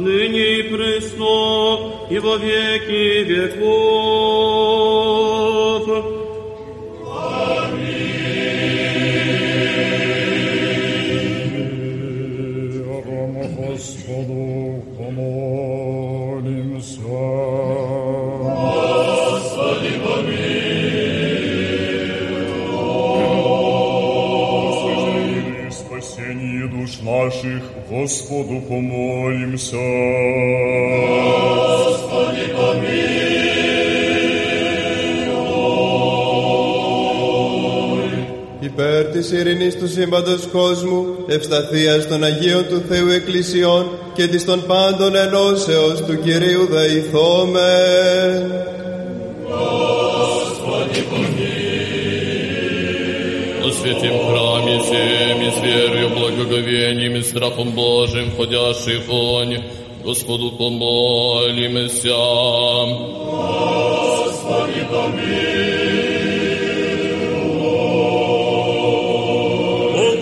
ныне и пресно, и во веки веков. Господу помолимся. Υπέρ της ειρήνης του σύμπαντος κόσμου, ευσταθίας των Αγίων του Θεού Εκκλησιών και της των πάντων ενώσεως του Κυρίου Δεηθόμεν. О святем храме всем и с верою, благоговением и страхом Божиим, входящий вонь, Господу помолимся. О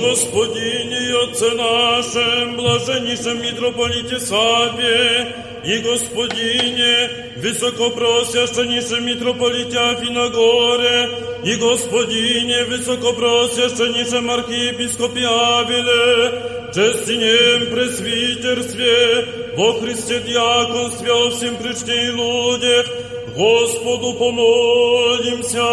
Господине Отце нашем, блаженнейшем митрополите Саве, и Господине, высокопросвященнейшем митрополите Афиногоре, и Господине, высокопросвященнейшем архиепископе Авеле, честинем пресвитерстве, во Христе диаконстве, о всем причте и людях, Господу помолимся.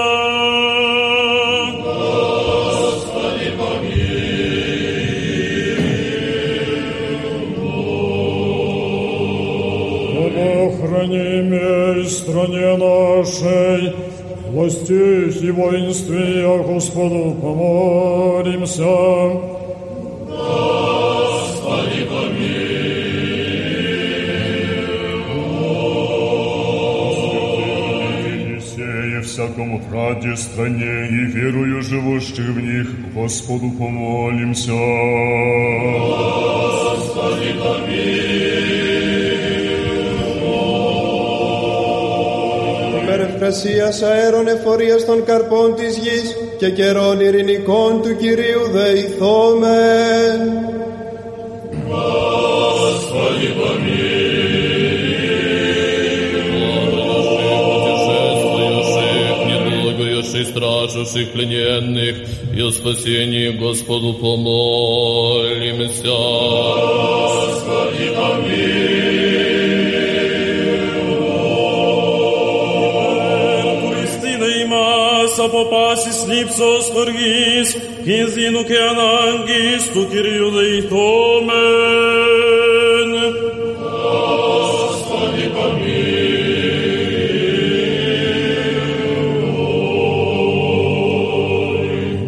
храни мей, стране нашей, властих и воинстве, а Господу помолимся. Господи, помилуй. Сея всякому правде стране и верую живущих в них, Господу помолимся. Господи, помилуй. ευκρασίας αέρων εφορίας των καρπών της γης και καιρών ειρηνικών του Κυρίου Δεηθόμεν. путешествующих, недолгоющих, стражущих, плененных, и о спасении Господу помолимся. Turistina από πάσης λήψος χοργής, κινδύνου και ανάγκης του Κυρίου δεηθόμεν. Господи, помилуй.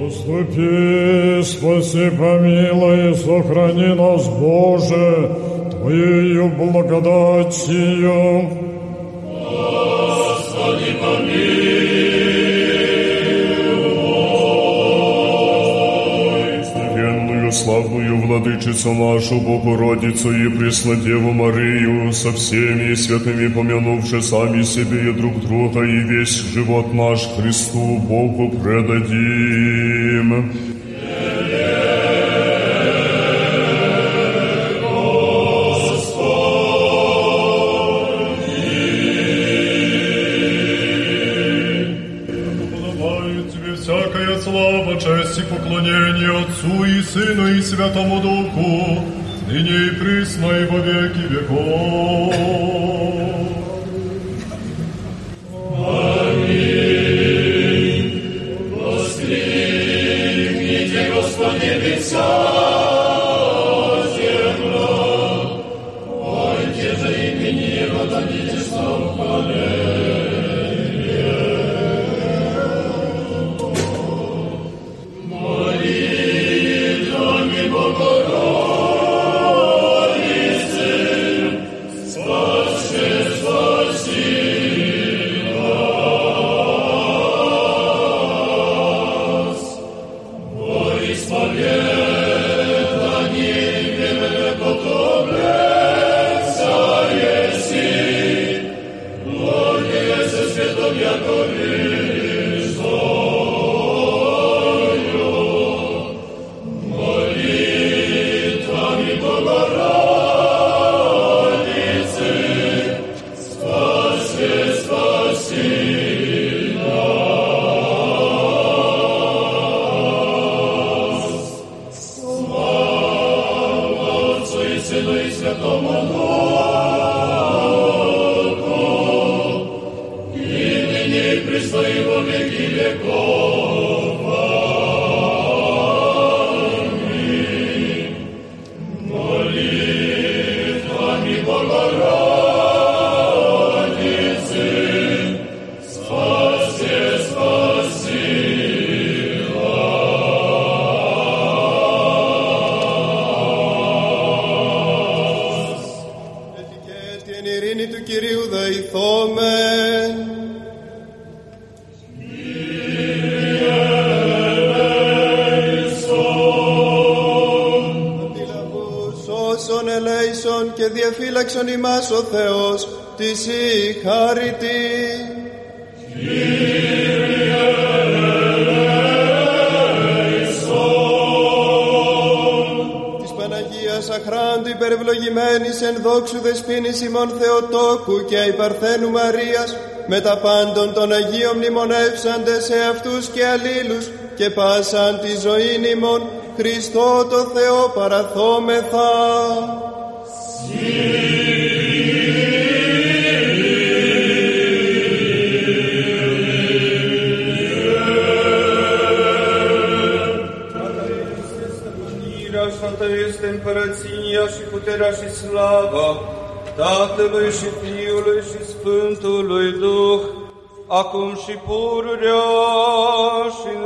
уступи, спаси, помилуй, сохрани нас, Боже, Твоею благодатью, славную владычицу нашу Богородицу и Преснодеву Марию со всеми святыми помянувши сами себе и друг друга и весь живот наш Христу Богу предадим. Сыну и Святому Духу, ныне и присно и во веки веков. Ημών Θεοτόκου και υπαρθένου Μαρίας με τα πάντων των Αγίων μνημονεύσαντες σε αυτούς και αλλήλους και πάσαν τη ζωήν ημών Χριστό το Θεό παραθόμεθα. Mira, Sfântă este împărăția și puterea și slava Tatălui și Fiului și Sfântului Duh, acum și pururea și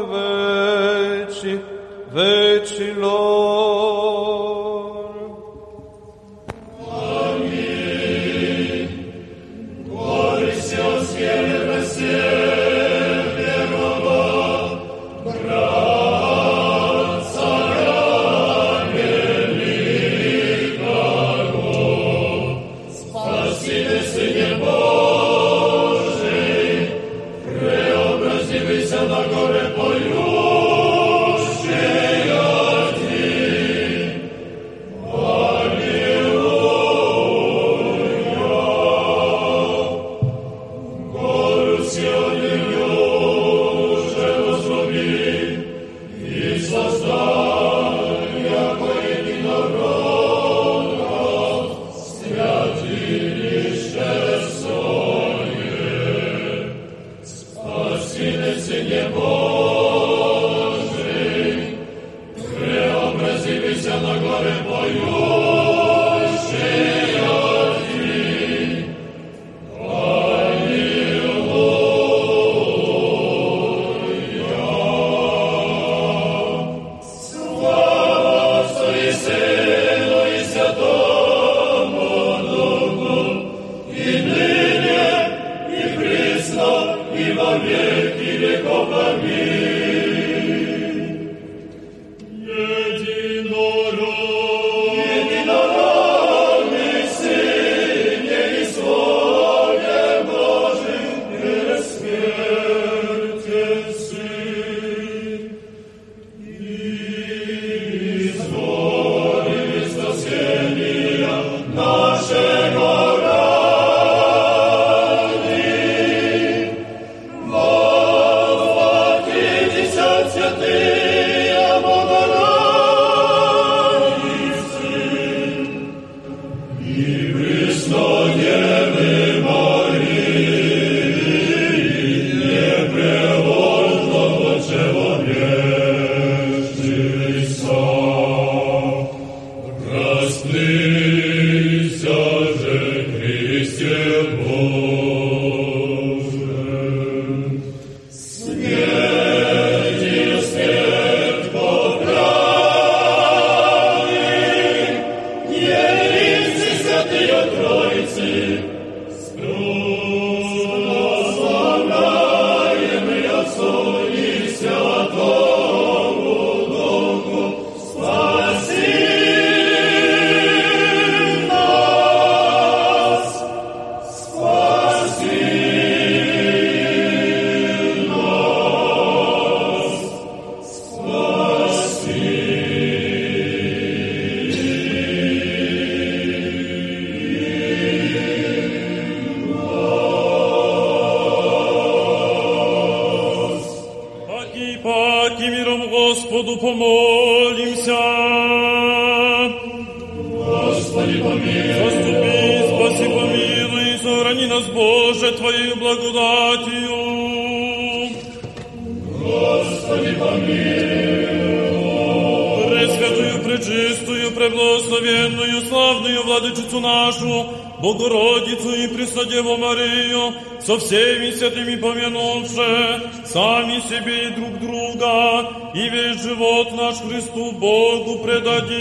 всеми святыми помянувши, сами себе и друг друга, и весь живот наш Христу Богу предадим.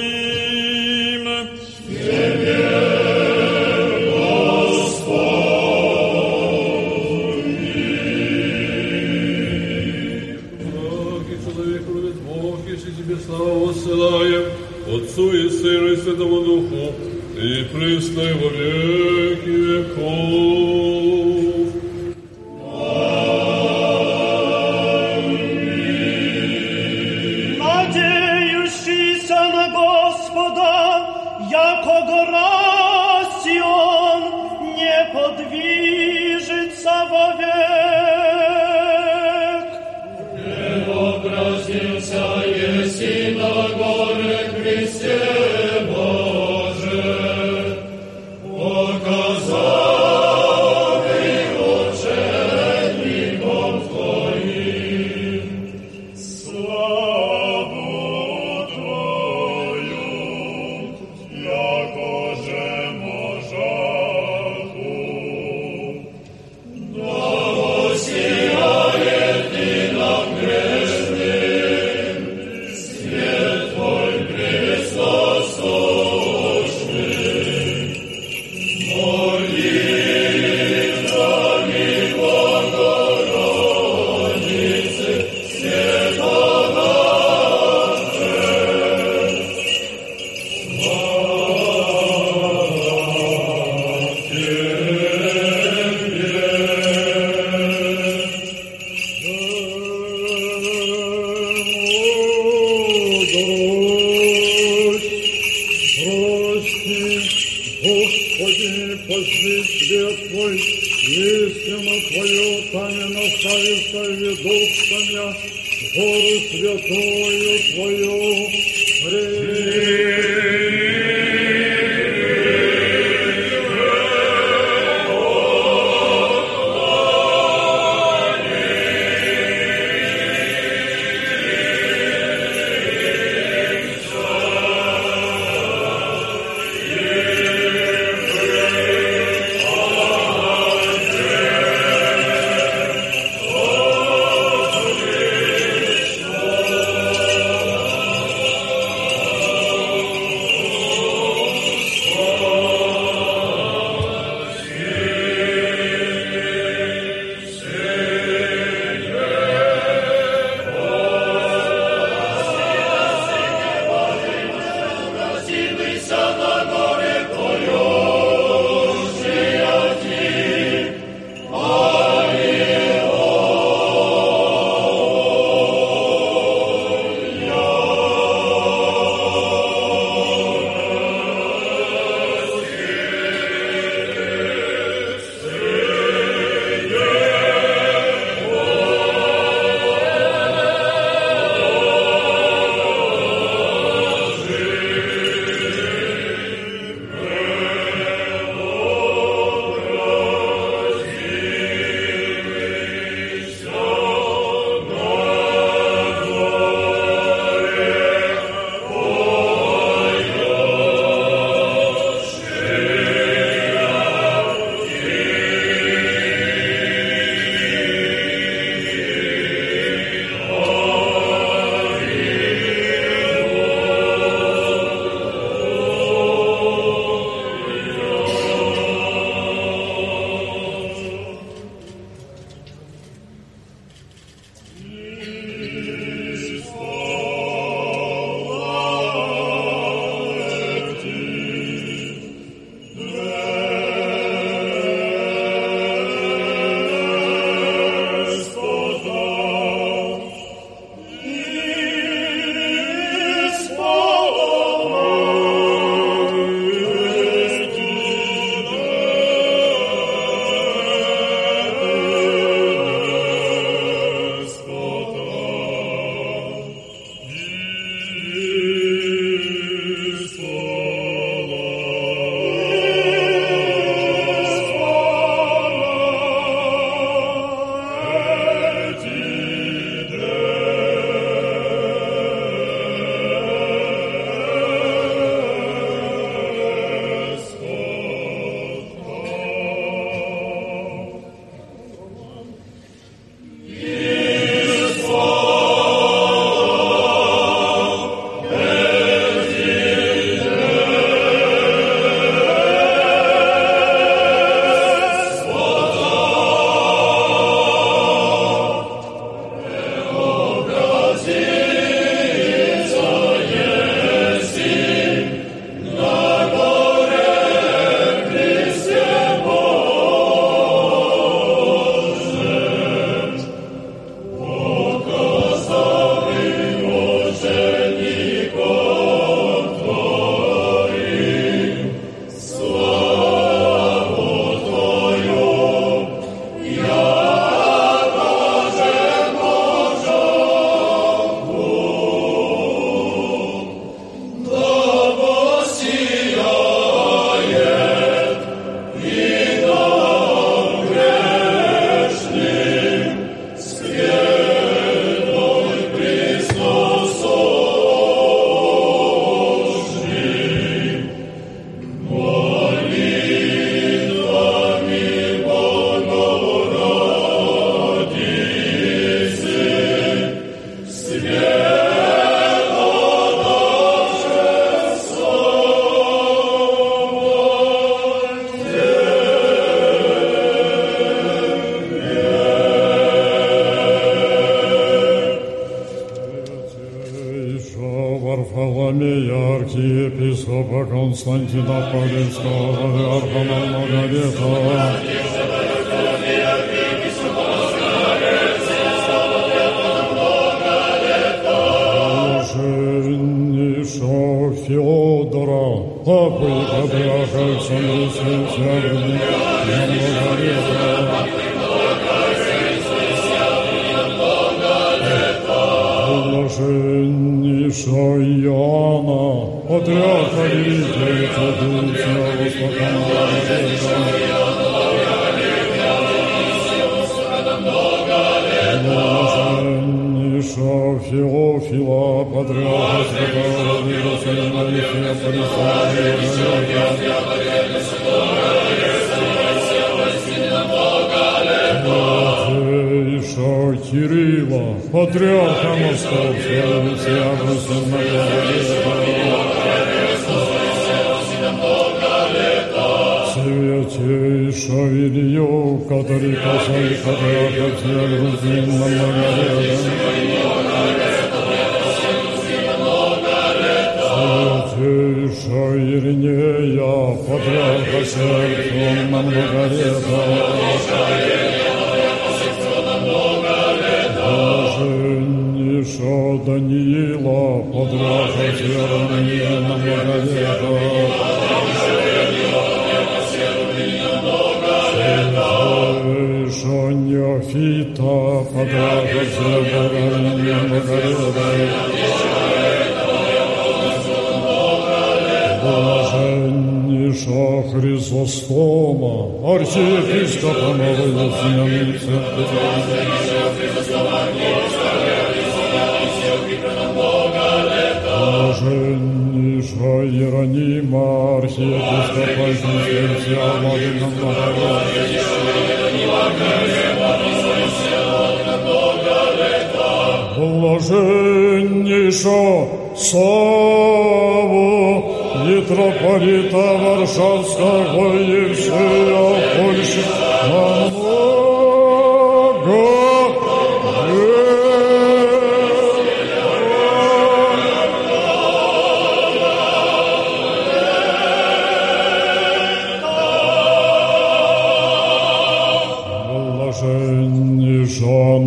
митрополита Варшавского Евсея Польши. На много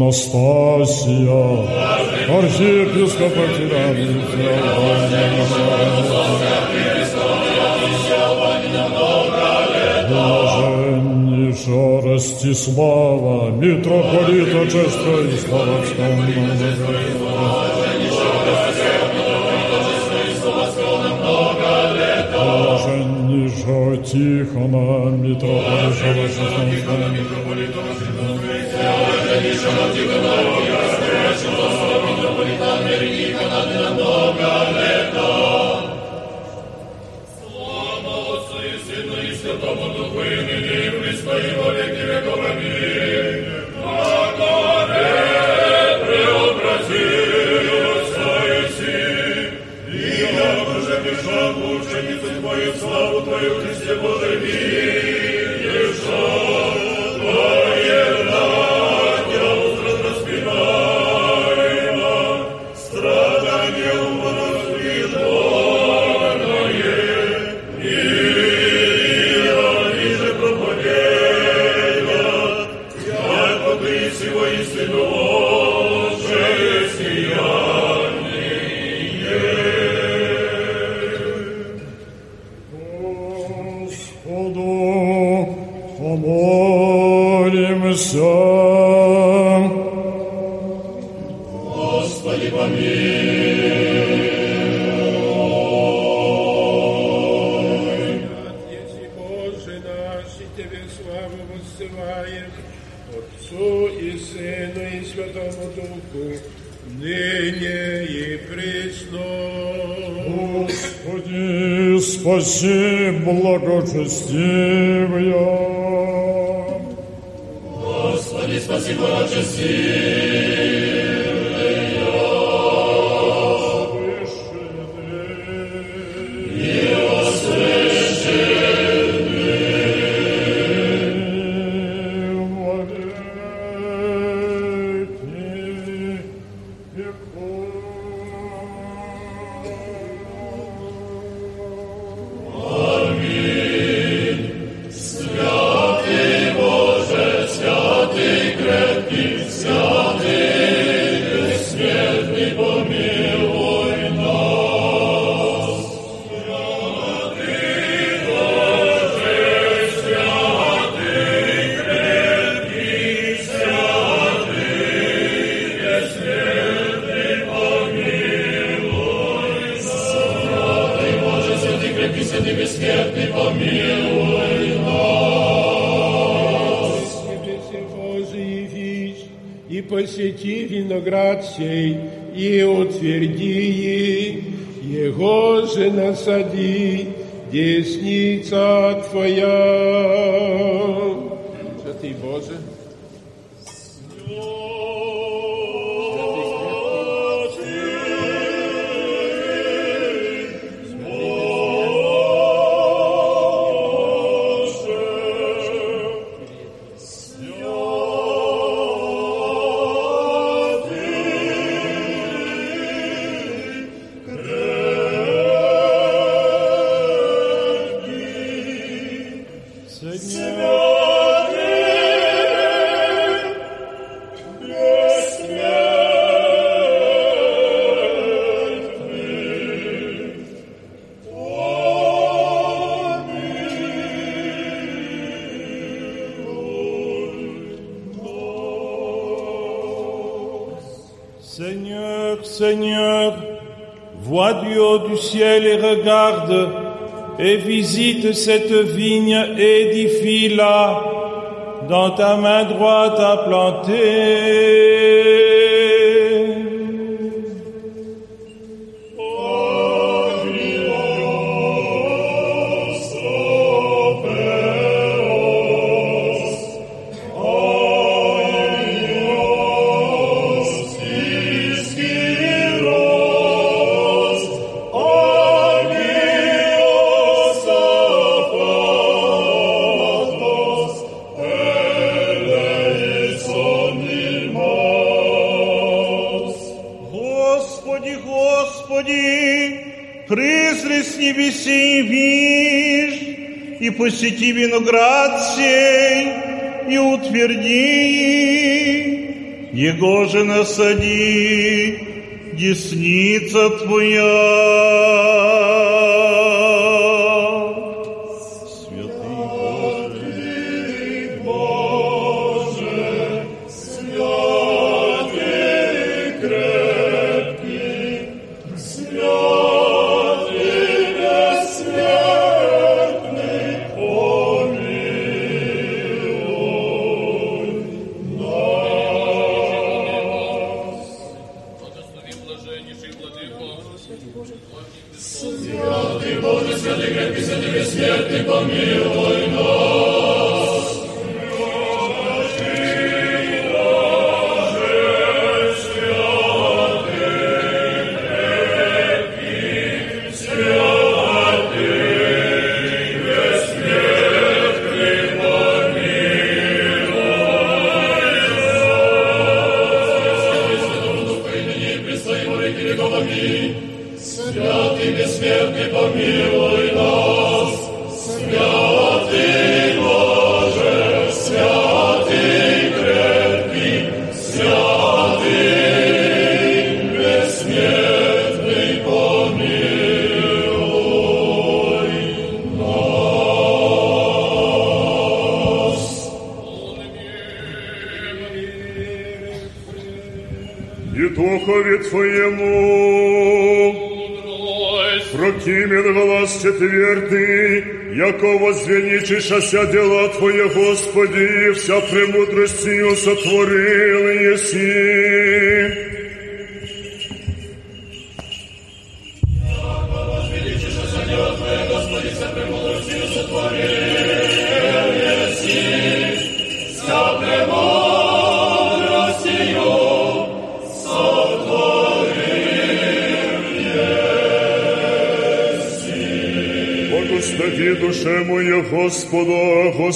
Анастасия, архиепископа Тиранина, Ростислава, митрополита Честоиславского. Блаженнейшего Тихона, митрополита Честоиславского. Блаженнейшего Тихона, митрополита Честоиславского. visite cette vigne, édifie-la, dans ta main droite à planter. посети виноград сей, и утверди, Его же насади, десница Твоя. Вся дела Твоя, Господи, и вся премудростью сотвори.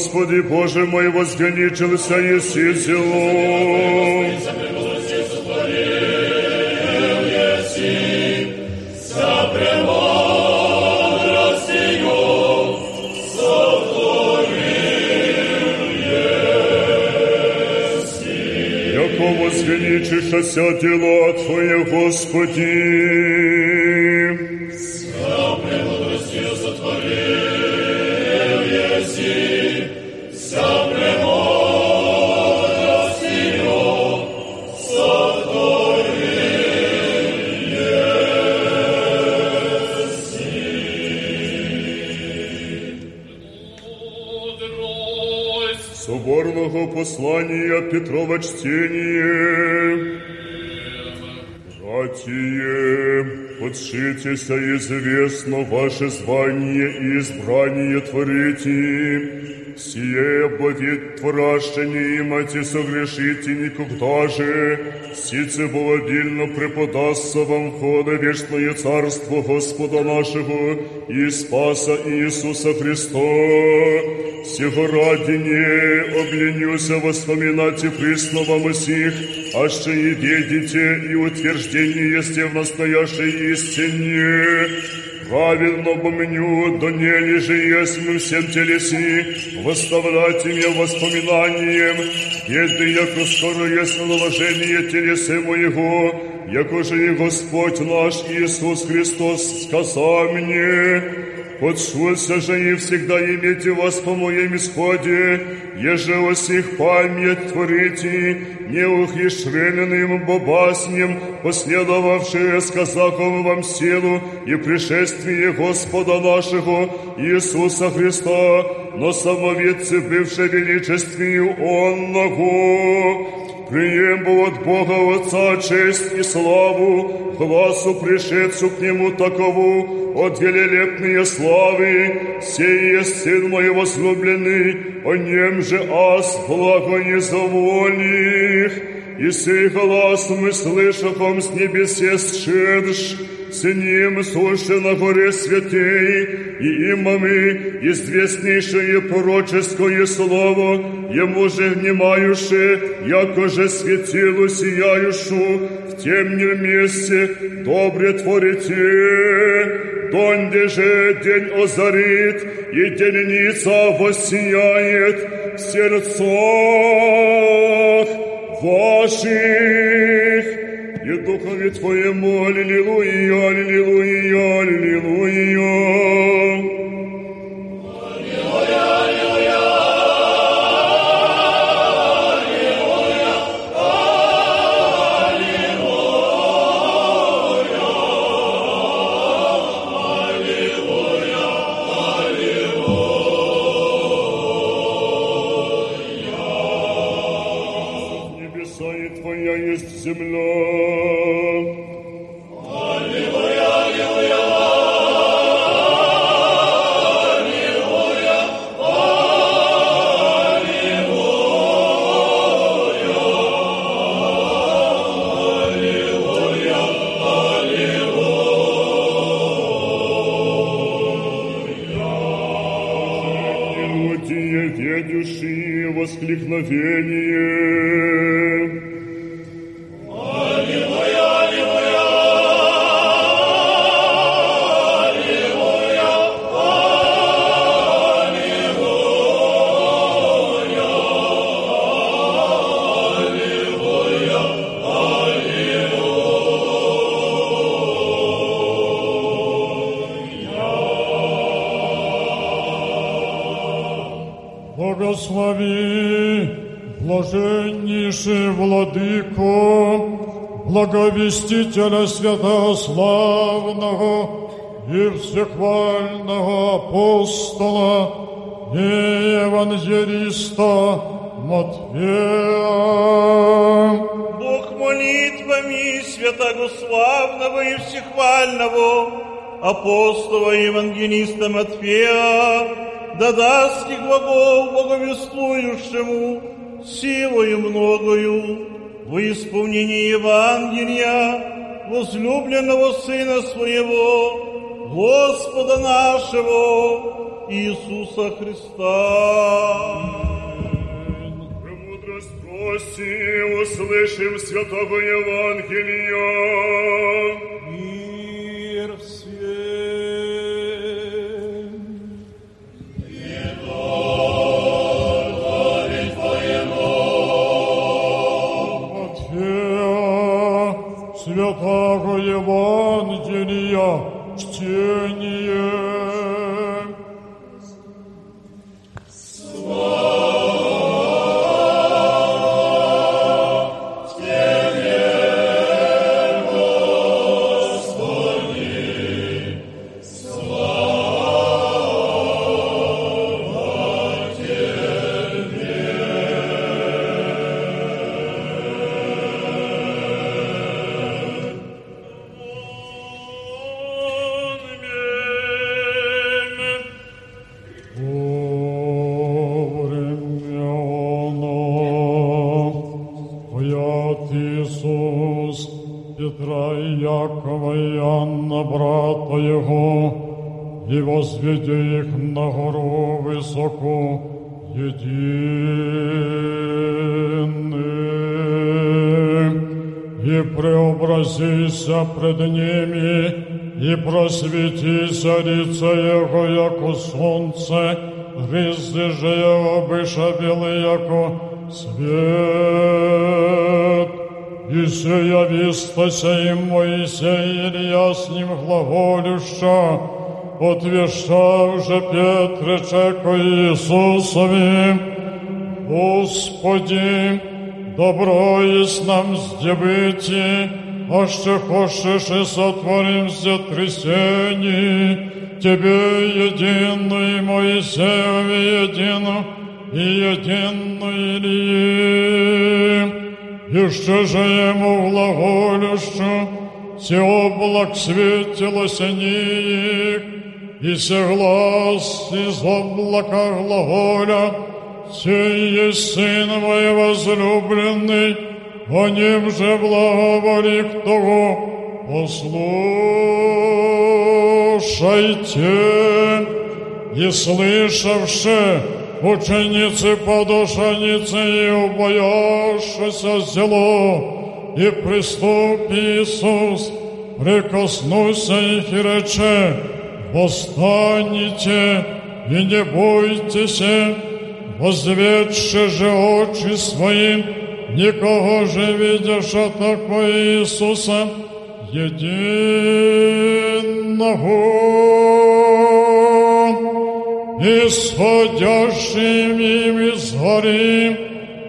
Господи Боже мой, возгоничился Еси зелом. Яко возгоничишься дело Твое, Господи, Петрова чтение. Братья, подшитесь, известно ваше звание и избрание творите. Сие будет творащение имати согрешите никогда же, сице обильно преподастся вам входа вечное царство Господа нашего и Спаса Иисуса Христа. Сего ради не обленюся воспоминайте присно вам сих, а ще и ведите и утверждение есть в настоящей истине. Правильно помню, да не лежи есть мы всем телеси, восставлять меня воспоминанием, еды, яко скоро есть наложение телесы моего, яко же и Господь наш Иисус Христос сказал мне, Подшулся же и всегда имейте вас по моем исходе, еже о сих память творите, не ухищренным бобаснем, последовавшие сказаком вам силу и пришествие Господа нашего Иисуса Христа, но самовидцы бывшие величествию Онного, прием от Бога Отца честь и славу, глазу пришедшую к Нему такову, от велелепные славы, сей есть Сын мой возлюбленный, о нем же аз благо не заволих, и сей глаз мы слышахом с небесе сшедш, с ним суши на горе святей, и имами известнейшее пророческое слово, ему же внимаюше, яко же светилу сияюшу, в темнем месте добре творите, донде же день озарит, и денница воссияет в сердцах ваших. И духове Твоему, аллилуйя, аллилуйя, аллилуйя. Благовестителя святославного и всехвального апостола и евангелиста Матфея. Бог молитвами святого славного и всехвального апостола и евангелиста Матфея да даст их богов боговествующему силою многою во исполнении Евангелия возлюбленного Сына Своего, Господа нашего Иисуса Христа. Премудрость проси, услышим святого Евангелия. святого Евангелия, чтение. и возведи их на гору высоко единым, и преобразися пред ними, и просветися лица Его, яко солнце, ризы же Его быша белый, яко свет. И сея вистася им Моисей, Илья с ним глаголюща, отвіщав же Петре, чеко Ісусові, Господі, добро єсть нам здібиті, а ще хочеш і сотворимся трясені, Тебе єдиної Моїсеєві єдину і єдиної Ілії. І ще же йому влаголющу, Все облак светилось о и се глаз из облака глаголя, сей есть Сын мой возлюбленный, о нем же благоволи того, послушайте, и слышавши, ученицы подушаницы и убоявшися зело, и приступ Иисус, прикоснуся их и рече, «Восстанете и не бойтесь, возведши же очи своим, никого же видяша такого Иисуса, единого, исходящим им из горы,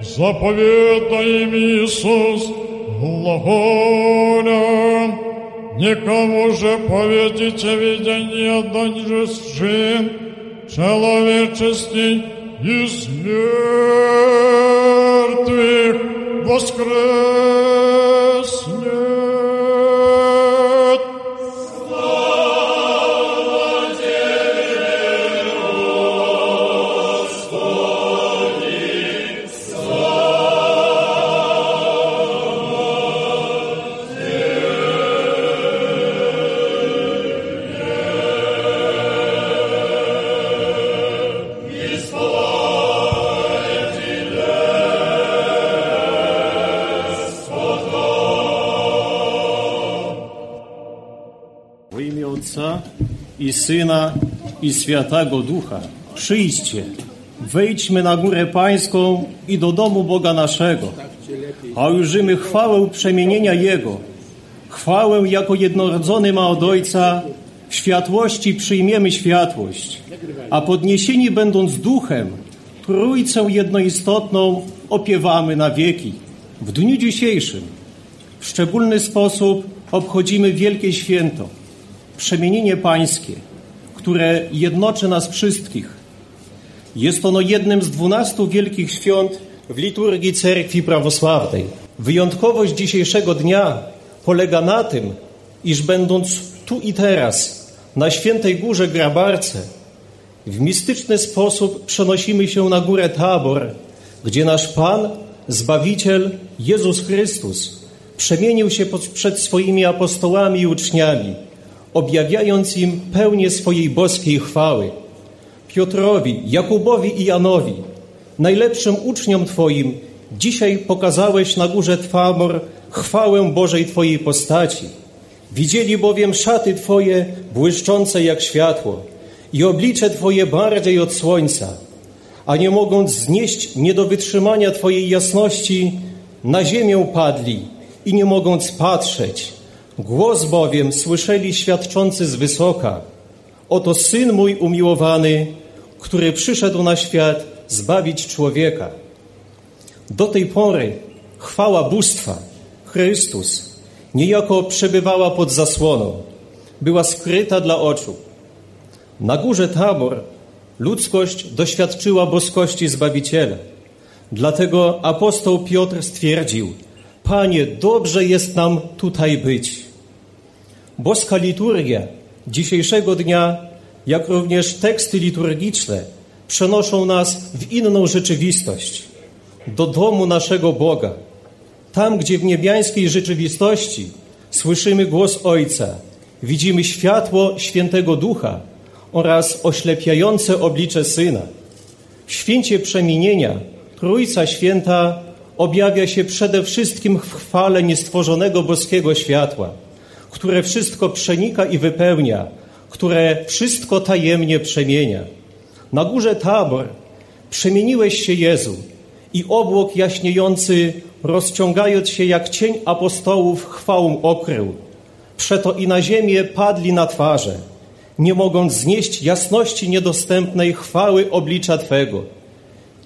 заповедаем Иисус, глаголя, никому же поведите видение же сын человеческий из мертвых воскреснет. Syna i Świętego Ducha. Przyjdźcie, wejdźmy na górę pańską i do domu Boga naszego, a użymy chwałę przemienienia Jego, chwałę jako jednorodzony ma od Ojca, w światłości przyjmiemy światłość, a podniesieni będąc duchem, Trójcę jednoistotną opiewamy na wieki. W dniu dzisiejszym w szczególny sposób obchodzimy wielkie święto, przemienienie pańskie, które jednoczy nas wszystkich. Jest ono jednym z dwunastu wielkich świąt w liturgii Cerkwi Prawosławnej. Wyjątkowość dzisiejszego dnia polega na tym, iż będąc tu i teraz, na Świętej Górze Grabarce, w mistyczny sposób przenosimy się na górę Tabor, gdzie nasz Pan, Zbawiciel Jezus Chrystus przemienił się pod- przed swoimi apostołami i uczniami, objawiając im pełnię swojej boskiej chwały. Piotrowi, Jakubowi i Janowi, najlepszym uczniom Twoim, dzisiaj pokazałeś na górze Tabor chwałę Bożej Twojej postaci. Widzieli bowiem szaty Twoje błyszczące jak światło i oblicze Twoje bardziej od słońca, a nie mogąc znieść nie do wytrzymania Twojej jasności, na ziemię padli i nie mogąc patrzeć. Głos bowiem słyszeli świadczący z wysoka. Oto Syn mój umiłowany, który przyszedł na świat zbawić człowieka. Do tej pory chwała bóstwa, Chrystus, niejako przebywała pod zasłoną, była skryta dla oczu. Na górze Tabor ludzkość doświadczyła boskości Zbawiciela. Dlatego apostoł Piotr stwierdził: Panie, dobrze jest nam tutaj być. Boska liturgia dzisiejszego dnia, jak również teksty liturgiczne, przenoszą nas w inną rzeczywistość, do domu naszego Boga. Tam, gdzie w niebiańskiej rzeczywistości słyszymy głos Ojca widzimy światło świętego ducha oraz oślepiające oblicze syna. W święcie przemienienia Trójca Święta objawia się przede wszystkim w chwale niestworzonego boskiego światła, które wszystko przenika i wypełnia, które wszystko tajemnie przemienia. Na górze Tabor przemieniłeś się Jezu i obłok jaśniejący, rozciągając się jak cień apostołów, chwałą okrył. Przeto i na ziemię padli na twarze, nie mogąc znieść jasności niedostępnej chwały oblicza Twego.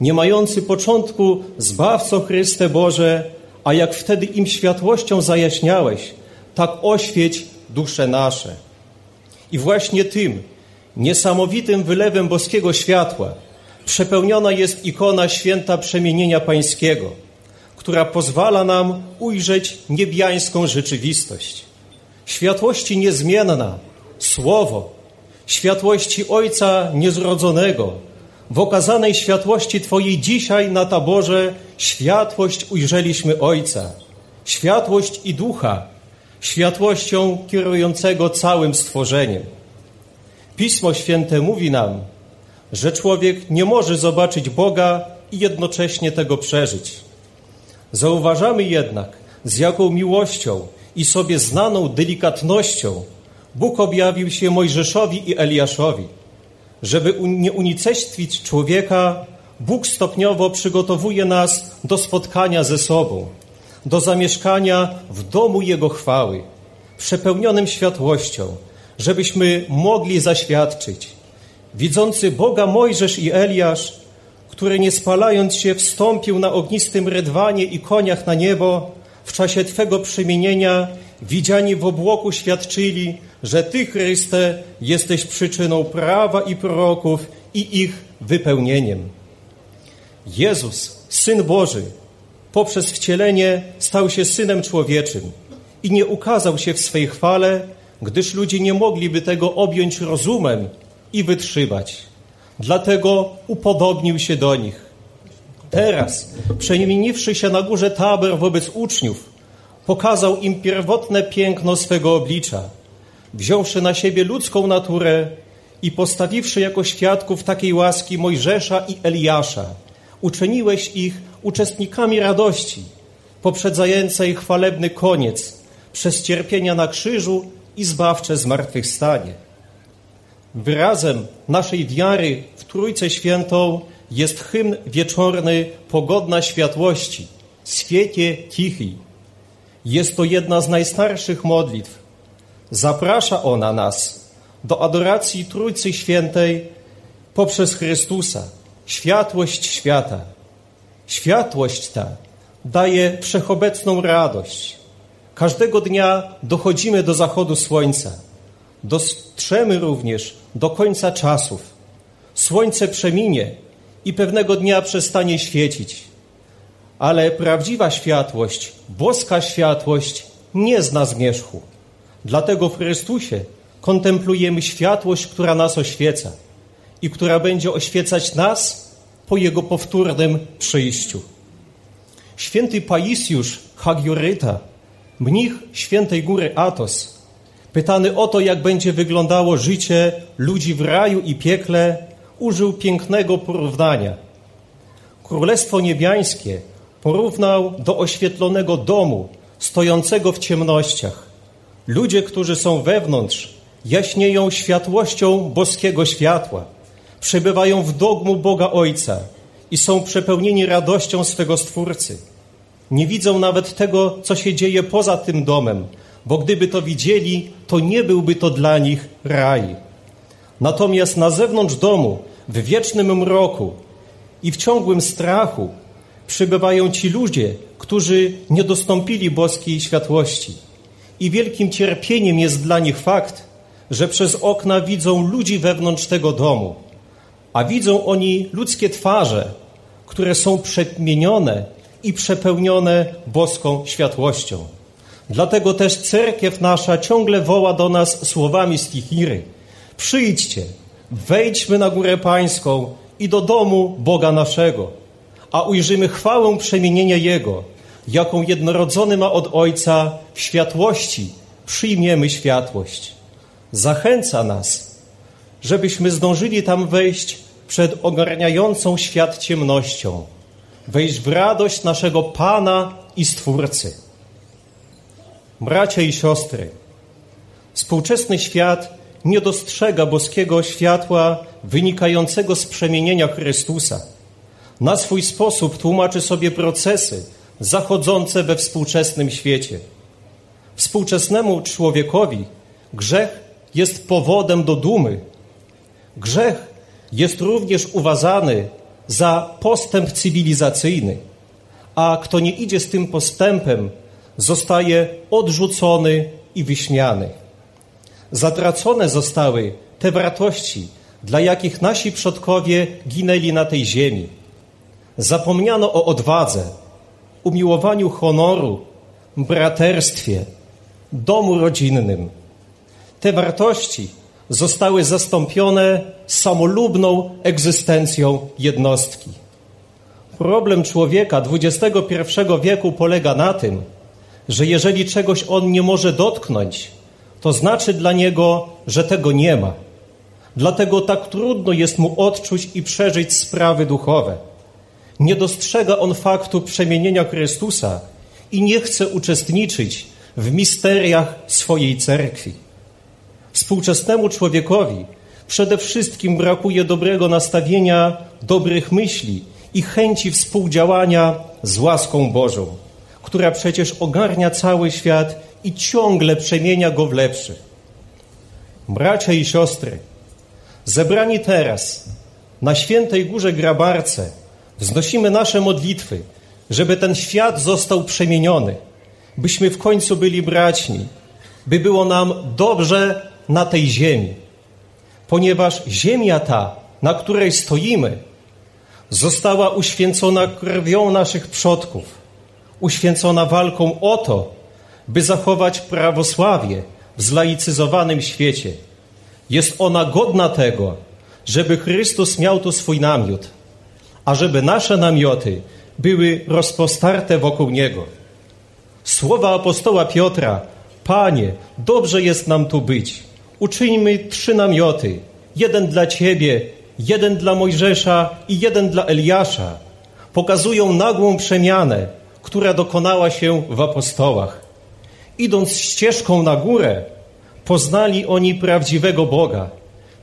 Nie mający początku Zbawco Chryste Boże, a jak wtedy im światłością zajaśniałeś, tak oświeć dusze nasze. I właśnie tym niesamowitym wylewem boskiego światła przepełniona jest ikona święta przemienienia pańskiego, która pozwala nam ujrzeć niebiańską rzeczywistość. Światłości niezmienna, słowo, światłości Ojca niezrodzonego, w okazanej światłości Twojej dzisiaj na taborze światłość ujrzeliśmy Ojca, światłość i ducha, światłością kierującego całym stworzeniem. Pismo Święte mówi nam, że człowiek nie może zobaczyć Boga i jednocześnie tego przeżyć. Zauważamy jednak, z jaką miłością i sobie znaną delikatnością Bóg objawił się Mojżeszowi i Eliaszowi. Żeby nie unicestwić człowieka, Bóg stopniowo przygotowuje nas do spotkania ze sobą, do zamieszkania w domu Jego chwały, przepełnionym światłością, żebyśmy mogli zaświadczyć. Widzący Boga Mojżesz i Eliasz, który nie spalając się wstąpił na ognistym rydwanie i koniach na niebo, w czasie Twego przemienienia widziani w obłoku świadczyli, że Ty, Chryste, jesteś przyczyną prawa i proroków i ich wypełnieniem. Jezus, Syn Boży, poprzez wcielenie stał się Synem Człowieczym i nie ukazał się w swej chwale, gdyż ludzie nie mogliby tego objąć rozumem i wytrzymać. Dlatego upodobnił się do nich. Teraz, przemieniwszy się na górze Taber wobec uczniów, pokazał im pierwotne piękno swego oblicza, wziąwszy na siebie ludzką naturę i postawiwszy jako świadków takiej łaski Mojżesza i Eliasza, uczyniłeś ich uczestnikami radości, poprzedzającej chwalebny koniec przez cierpienia na krzyżu i zbawcze zmartwychwstanie. Wyrazem naszej wiary w Trójcę Świętą jest hymn wieczorny Pogodna Światłości, Świecie Tichy. Jest to jedna z najstarszych modlitw. Zaprasza ona nas do adoracji Trójcy Świętej poprzez Chrystusa, światłość świata. Światłość ta daje wszechobecną radość. Każdego dnia dochodzimy do zachodu słońca. Dostrzemy również do końca czasów. Słońce przeminie i pewnego dnia przestanie świecić. Ale prawdziwa światłość, boska światłość nie zna zmierzchu. Dlatego w Chrystusie kontemplujemy światłość, która nas oświeca i która będzie oświecać nas po Jego powtórnym przyjściu. Święty Paisjusz Hagioryta, mnich świętej góry Atos, pytany o to, jak będzie wyglądało życie ludzi w raju i piekle, użył pięknego porównania. Królestwo niebiańskie porównał do oświetlonego domu stojącego w ciemnościach. Ludzie, którzy są wewnątrz, jaśnieją światłością boskiego światła, przebywają w dogmu Boga Ojca i są przepełnieni radością swego Stwórcy. Nie widzą nawet tego, co się dzieje poza tym domem, bo gdyby to widzieli, to nie byłby to dla nich raj. Natomiast na zewnątrz domu, w wiecznym mroku i w ciągłym strachu przybywają ci ludzie, którzy nie dostąpili boskiej światłości. I wielkim cierpieniem jest dla nich fakt, że przez okna widzą ludzi wewnątrz tego domu, a widzą oni ludzkie twarze, które są przemienione i przepełnione boską światłością. Dlatego też cerkiew nasza ciągle woła do nas słowami stichiry. Przyjdźcie, wejdźmy na górę pańską i do domu Boga naszego, a ujrzymy chwałę przemienienia Jego, jaką jednorodzony ma od Ojca w światłości, przyjmiemy światłość. zachęca nas, żebyśmy zdążyli tam wejść przed ogarniającą świat ciemnością, wejść w radość naszego Pana i Stwórcy. Bracia i siostry, współczesny świat nie dostrzega boskiego światła wynikającego z przemienienia Chrystusa. Na swój sposób tłumaczy sobie procesy zachodzące we współczesnym świecie. Współczesnemu człowiekowi grzech jest powodem do dumy. Grzech jest również uważany za postęp cywilizacyjny, a kto nie idzie z tym postępem, zostaje odrzucony i wyśmiany. Zatracone zostały te wartości, dla jakich nasi przodkowie ginęli na tej ziemi. Zapomniano o odwadze, umiłowaniu honoru, braterstwie, domu rodzinnym. Te wartości zostały zastąpione samolubną egzystencją jednostki. Problem człowieka XXI wieku polega na tym, że jeżeli czegoś on nie może dotknąć, to znaczy dla niego, że tego nie ma. Dlatego tak trudno jest mu odczuć i przeżyć sprawy duchowe. Nie dostrzega on faktu przemienienia Chrystusa i nie chce uczestniczyć w misteriach swojej cerkwi. Współczesnemu człowiekowi przede wszystkim brakuje dobrego nastawienia, dobrych myśli i chęci współdziałania z łaską Bożą, która przecież ogarnia cały świat i ciągle przemienia go w lepszy. Bracia i siostry, zebrani teraz na świętej górze Grabarce, wznosimy nasze modlitwy, żeby ten świat został przemieniony, byśmy w końcu byli braćmi, by było nam dobrze na tej ziemi, ponieważ ziemia ta, na której stoimy, została uświęcona krwią naszych przodków, uświęcona walką o to, by zachować prawosławie w zlaicyzowanym świecie. Jest ona godna tego, żeby Chrystus miał tu swój namiot, a żeby nasze namioty były rozpostarte wokół Niego. Słowa apostoła Piotra, Panie, dobrze jest nam tu być. Uczyńmy trzy namioty, jeden dla Ciebie, jeden dla Mojżesza i jeden dla Eliasza. Pokazują nagłą przemianę, która dokonała się w apostołach. Idąc ścieżką na górę, poznali oni prawdziwego Boga.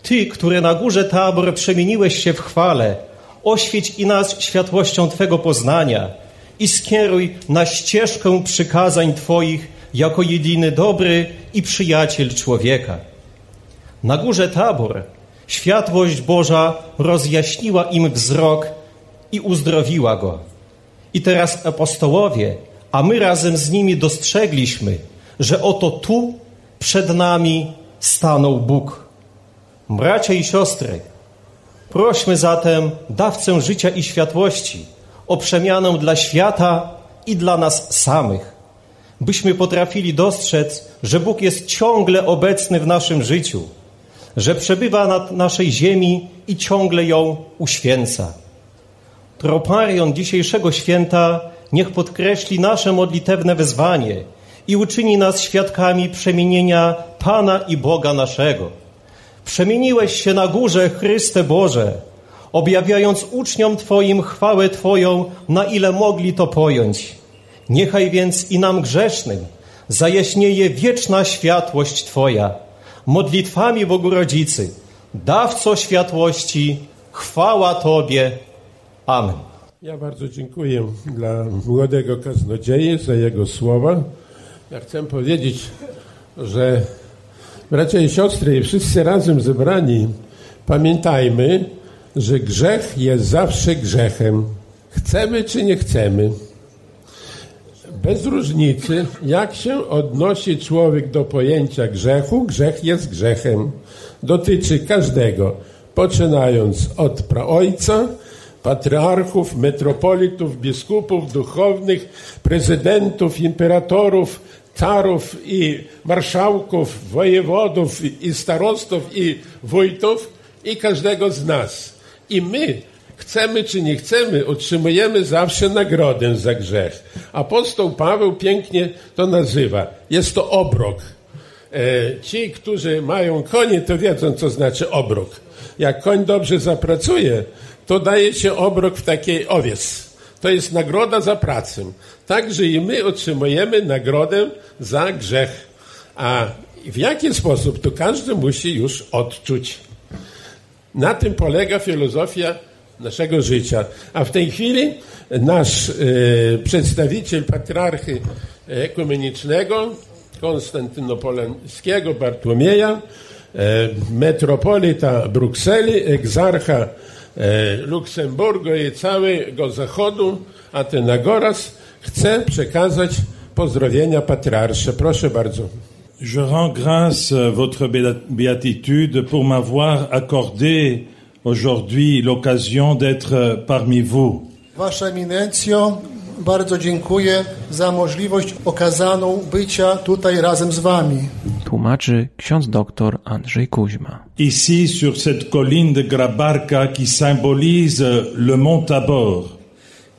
Ty, który na górze tabor przemieniłeś się w chwale, oświeć i nas światłością Twego poznania i skieruj na ścieżkę przykazań Twoich jako jedyny dobry i przyjaciel człowieka. Na górze tabor światłość Boża rozjaśniła im wzrok i uzdrowiła go. I teraz apostołowie, a my razem z nimi dostrzegliśmy, że oto tu przed nami stanął Bóg. Bracia i siostry, prośmy zatem dawcę życia i światłości o przemianę dla świata i dla nas samych, byśmy potrafili dostrzec, że Bóg jest ciągle obecny w naszym życiu, że przebywa na naszej ziemi i ciągle ją uświęca. Troparion dzisiejszego święta niech podkreśli nasze modlitewne wezwanie i uczyni nas świadkami przemienienia Pana i Boga naszego. Przemieniłeś się na górze, Chryste Boże, objawiając uczniom Twoim chwałę Twoją, na ile mogli to pojąć. Niechaj więc i nam grzesznym zajaśnieje wieczna światłość Twoja. Modlitwami Bogu Rodzicy, dawco światłości, chwała Tobie. Amen. Ja bardzo dziękuję dla młodego kaznodzieje za jego słowa. Ja chcę powiedzieć, że bracia i siostry, wszyscy razem zebrani, pamiętajmy, że grzech jest zawsze grzechem. Chcemy czy nie chcemy. Bez różnicy, jak się odnosi człowiek do pojęcia grzechu, grzech jest grzechem. Dotyczy każdego, poczynając od praojca, patriarchów, metropolitów, biskupów, duchownych, prezydentów, imperatorów, carów i marszałków, wojewodów i starostów i wójtów i każdego z nas. I my, chcemy czy nie chcemy, otrzymujemy zawsze nagrodę za grzech. Apostoł Paweł pięknie to nazywa. Jest to obrok. E, ci, którzy mają konie, to wiedzą, co znaczy obrok. Jak koń dobrze zapracuje, to daje się obrok w takiej owiec. To jest nagroda za pracę. Także i my otrzymujemy nagrodę za grzech. A w jaki sposób, to każdy musi już odczuć. Na tym polega filozofia naszego życia. A w tej chwili nasz e, przedstawiciel patriarchy ekumenicznego, konstantynopolskiego Bartłomieja, e, metropolita Brukseli, egzarcha e, Luksemburgu i całego Zachodu, Atenagoras, chce przekazać pozdrowienia patriarsze. Proszę bardzo. Je rends grâce votre béatitude pour m'avoir accordé aujourd'hui l'occasion d'être parmi vous. Wasza eminencjo, bardzo dziękuję za możliwość okazaną bycia tutaj razem z wami. Tłumaczy ksiądz doktor Andrzej Kuźma. Ici sur cette colline de Grabarka qui symbolise le mont Tabor.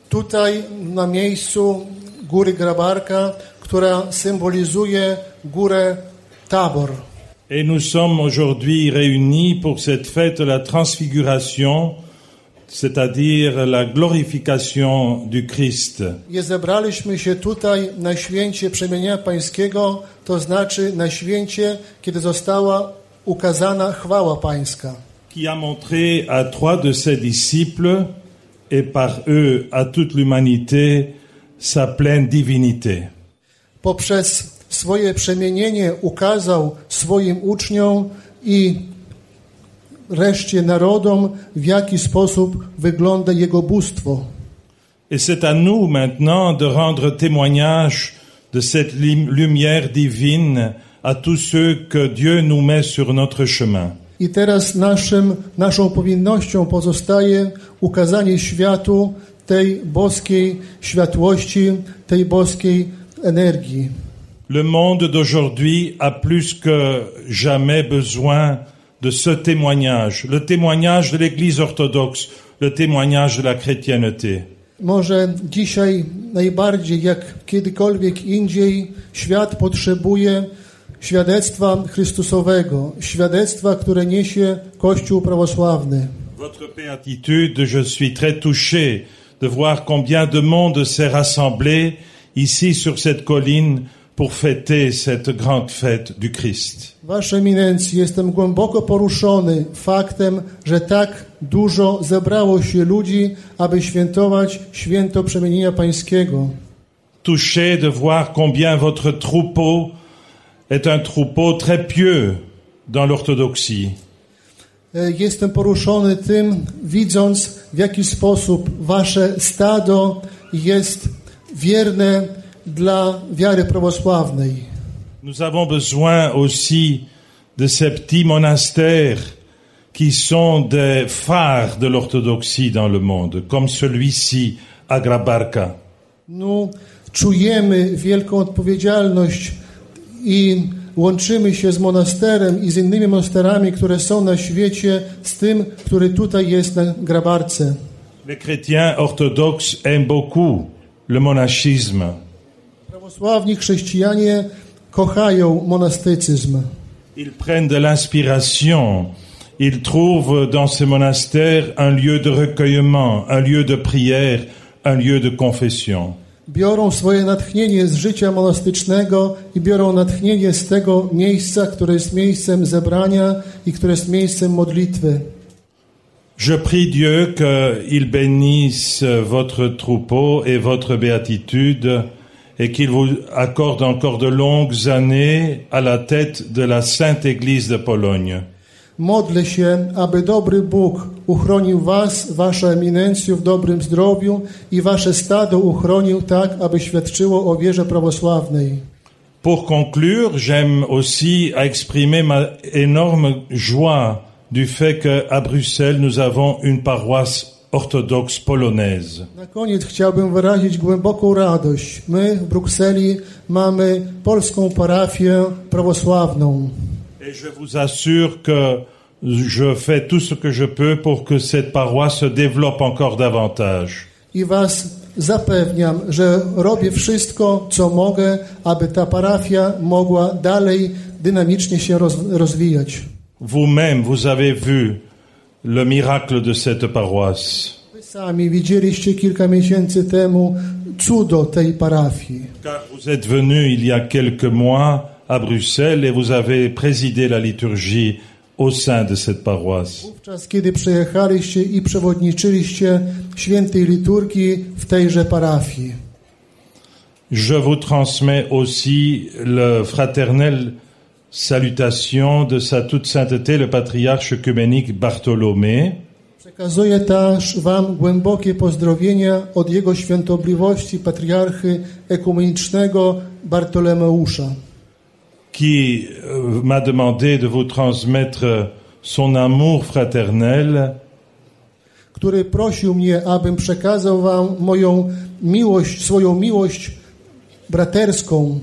Tutaj na miejscu góry Grabarka, która symbolizuje górę Tabor. Et nous sommes aujourd'hui réunis pour cette fête de la transfiguration, c'est-à-dire la glorification du Christ. I zebraliśmy się tutaj na święcie przemienienia pańskiego, to znaczy na święcie, kiedy została ukazana chwała pańska. Qui a montré à trois de ses disciples et par eux à toute l'humanité sa pleine divinité. Poprzez swoje przemienienie ukazał swoim uczniom i reszcie narodom, w jaki sposób wygląda jego bóstwo. Et c'est à nous maintenant de rendre témoignage de cette lumière divine à tous ceux que Dieu nous met sur notre chemin. I teraz naszym, naszą powinnością pozostaje ukazanie światu tej boskiej światłości, tej boskiej energii. Le monde d'aujourd'hui a plus que jamais besoin de ce témoignage, le témoignage de l'Église orthodoxe, le témoignage de la chrétienté. Może dzisiaj najbardziej jak kiedykolwiek indziej świat potrzebuje świadectwa Chrystusowego, świadectwa, które niesie Kościół prawosławny. Votre béatitude, je suis très touché de voir combien de monde s'est rassemblé ici sur cette colline pour fêter cette grande fête du Christ. Wasza eminencje, jestem głęboko poruszony faktem, że tak dużo zebrało się ludzi, aby świętować święto przemienienia pańskiego. Touché de voir combien votre troupeau est un troupeau très pieux dans l'orthodoxie. E, jestem poruszony tym, widząc w jaki sposób wasze stado jest wierne dla wiary prawosławnej. Nous avons besoin aussi de ces petits monastères qui sont des phares de l'orthodoxie dans le monde, comme celui-ci à Grabarka. No, czujemy wielką odpowiedzialność i łączymy się z monasterem i z innymi monasterami, które są na świecie, z tym, który tutaj jest na Grabarce. Les chrétiens orthodoxes aiment beaucoup le monachisme. Prawosławni chrześcijanie kochają monastycyzm. Ils prennent de l'inspiration. Ils trouvent dans ces monastères un lieu de recueillement, un lieu de prière, un lieu de confession. Biorą swoje natchnienie z życia monastycznego i biorą natchnienie z tego miejsca, które jest miejscem zebrania i które jest miejscem modlitwy. Je prie Dieu qu'il bénisse votre troupeau et votre béatitude et qu'il vous accorde encore de longues années à la tête de la Sainte Église de Pologne. Modlę się, aby dobry Bóg uchronił was, wasza eminencję w dobrym zdrowiu i wasze stado uchronił tak, aby świadczyło o wierze prawosławnej. Pour conclure, j'aime aussi à exprimer ma énorme joie du fait qu'à Bruxelles, nous avons une paroisse orthodoxe polonaise. Na koniec chciałbym wyrazić głęboką radość. My w Brukseli mamy polską parafię prawosławną. Et je vous assure que je fais tout ce que je peux pour que cette paroisse se développe encore davantage. I was zapewniam, że robię wszystko, co mogę, aby ta parafia mogła dalej dynamicznie się roz, rozwijać. Vous-même, vous avez vu le miracle de cette paroisse. Temu cudo tej parafii. Car vous êtes venu il y a quelques mois à Bruxelles et vous avez présidé la liturgie au sein de cette paroisse. Wówczas, kiedy przyjechaliście i przewodniczyliście świętej liturgii w tejże parafii. Je vous transmets aussi le fraternel salutation de sa toute sainteté le patriarche œcuménique Bartholomé. Przekazuję też Wam głębokie pozdrowienia od Jego Świętobliwości Patriarchy Ekumenicznego Bartolomeusza, qui euh, m'a demandé de vous transmettre son amour fraternel. Który prosił mnie, abym przekazał Wam moją miłość, swoją miłość braterską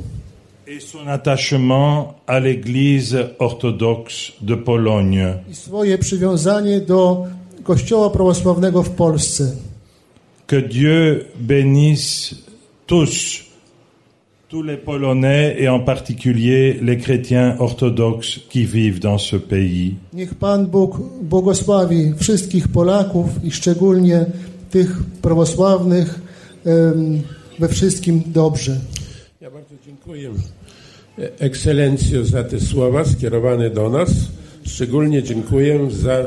et son attachement à l'Église orthodoxe de Pologne. i swoje przywiązanie do Kościoła Prawosławnego w Polsce. Que Dieu bénisse tous, tous les Polonais et en particulier les chrétiens orthodoxes qui vivent dans ce pays. Niech Pan Bóg błogosławi wszystkich Polaków i szczególnie tych prawosławnych em, we wszystkim dobrze. Dziękuję ekscelencjo za te słowa skierowane do nas. Szczególnie dziękuję za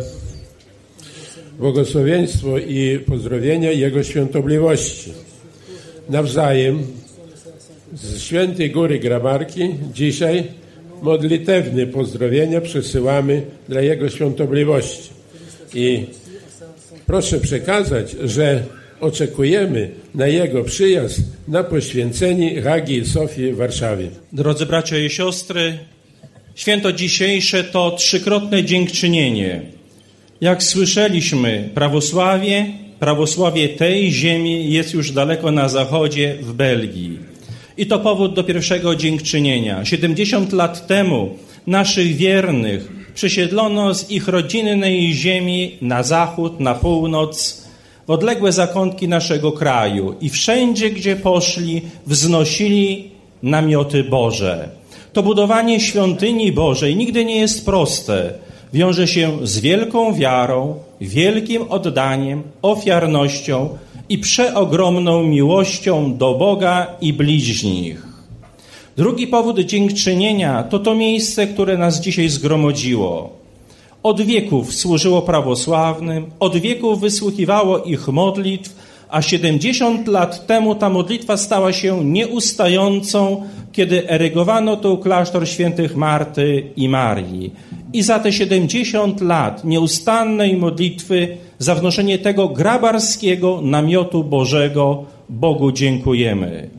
błogosławieństwo i pozdrowienia Jego Świątobliwości. Nawzajem z Świętej Góry Grabarki dzisiaj modlitewne pozdrowienia przesyłamy dla Jego Świątobliwości. I proszę przekazać, że oczekujemy na Jego przyjazd na poświęcenie Hagi Sofii w Warszawie. Drodzy bracia i siostry, święto dzisiejsze to trzykrotne dziękczynienie. Jak słyszeliśmy, prawosławie, prawosławie tej ziemi jest już daleko na zachodzie w Belgii. I to powód do pierwszego dziękczynienia. 70 lat temu naszych wiernych przesiedlono z ich rodzinnej ziemi na zachód, na północ, odległe zakątki naszego kraju i wszędzie, gdzie poszli, wznosili namioty Boże. To budowanie świątyni Bożej nigdy nie jest proste. Wiąże się z wielką wiarą, wielkim oddaniem, ofiarnością i przeogromną miłością do Boga i bliźnich. Drugi powód dziękczynienia to to miejsce, które nas dzisiaj zgromadziło. Od wieków służyło prawosławnym, od wieków wysłuchiwało ich modlitw, a 70 lat temu ta modlitwa stała się nieustającą, kiedy erygowano tu klasztor świętych Marty i Marii. I za te 70 lat nieustannej modlitwy, za wnoszenie tego grabarskiego namiotu Bożego Bogu dziękujemy.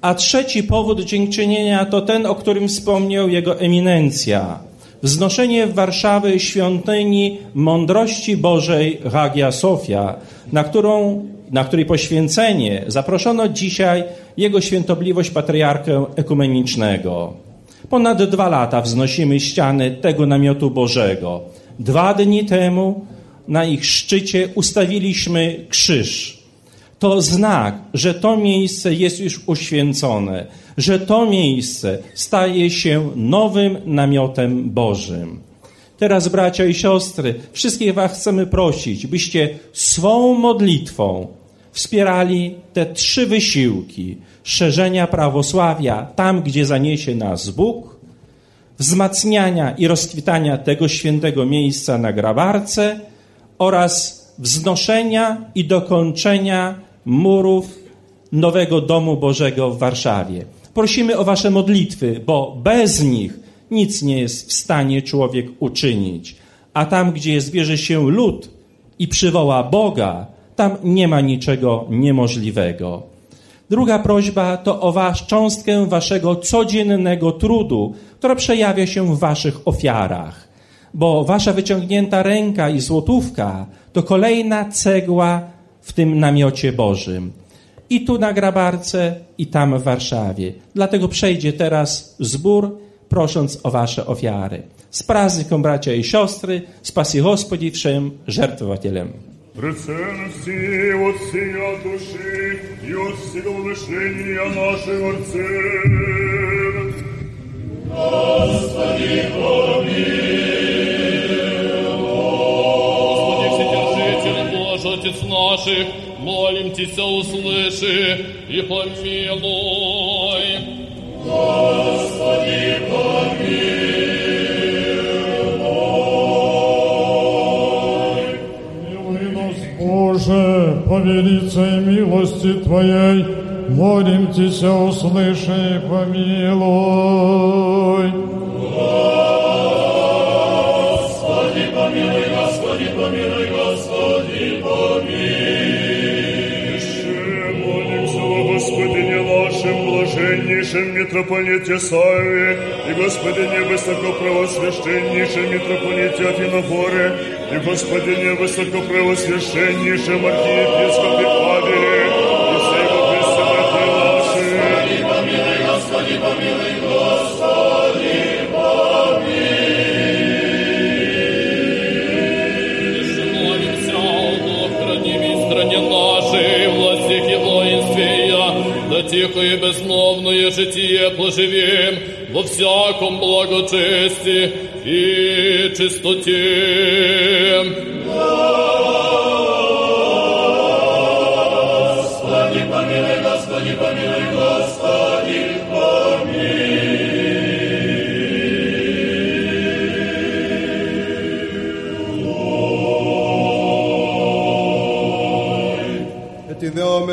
A trzeci powód dziękczynienia to ten, o którym wspomniał jego eminencja. Wznoszenie w Warszawy świątyni mądrości Bożej Hagia Sofia, na, którą, na której poświęcenie zaproszono dzisiaj jego świętobliwość patriarkę ekumenicznego. Ponad dwa lata wznosimy ściany tego namiotu Bożego. Dwa dni temu na ich szczycie ustawiliśmy krzyż. To znak, że to miejsce jest już uświęcone, że to miejsce staje się nowym namiotem Bożym. Teraz, bracia i siostry, wszystkich Was chcemy prosić, byście swą modlitwą wspierali te trzy wysiłki szerzenia prawosławia tam, gdzie zaniesie nas Bóg, wzmacniania i rozkwitania tego świętego miejsca na grabarce oraz wznoszenia i dokończenia murów nowego domu Bożego w Warszawie. Prosimy o Wasze modlitwy, bo bez nich nic nie jest w stanie człowiek uczynić. A tam, gdzie zbierze się lud i przywoła Boga, tam nie ma niczego niemożliwego. Druga prośba to o was, cząstkę Waszego codziennego trudu, która przejawia się w Waszych ofiarach. Bo Wasza wyciągnięta ręka i złotówka to kolejna cegła w tym namiocie Bożym. I tu na Grabarce, i tam w Warszawie. Dlatego przejdzie teraz zbór, prosząc o Wasze ofiary. Z prazdnikiem, bracia i siostry, spasi Господи wszem żertwowatelem. Приценности от сия души и от всего мышления наших отцев. Господи, Господи, Отец наших, молим Тебя, услыши и помилуй. Господи, Милуй нас, Боже, по велицей милости Твоей, молим Тебя, услыши и помилуй. Блаженнейшем митрополите Саве и Господине высокопровосвященнейшем митрополите Афиногоре и Господине высокопровосвященнейшем архиепископе и безмолвное житие поживем во всяком благочестии и чистоте.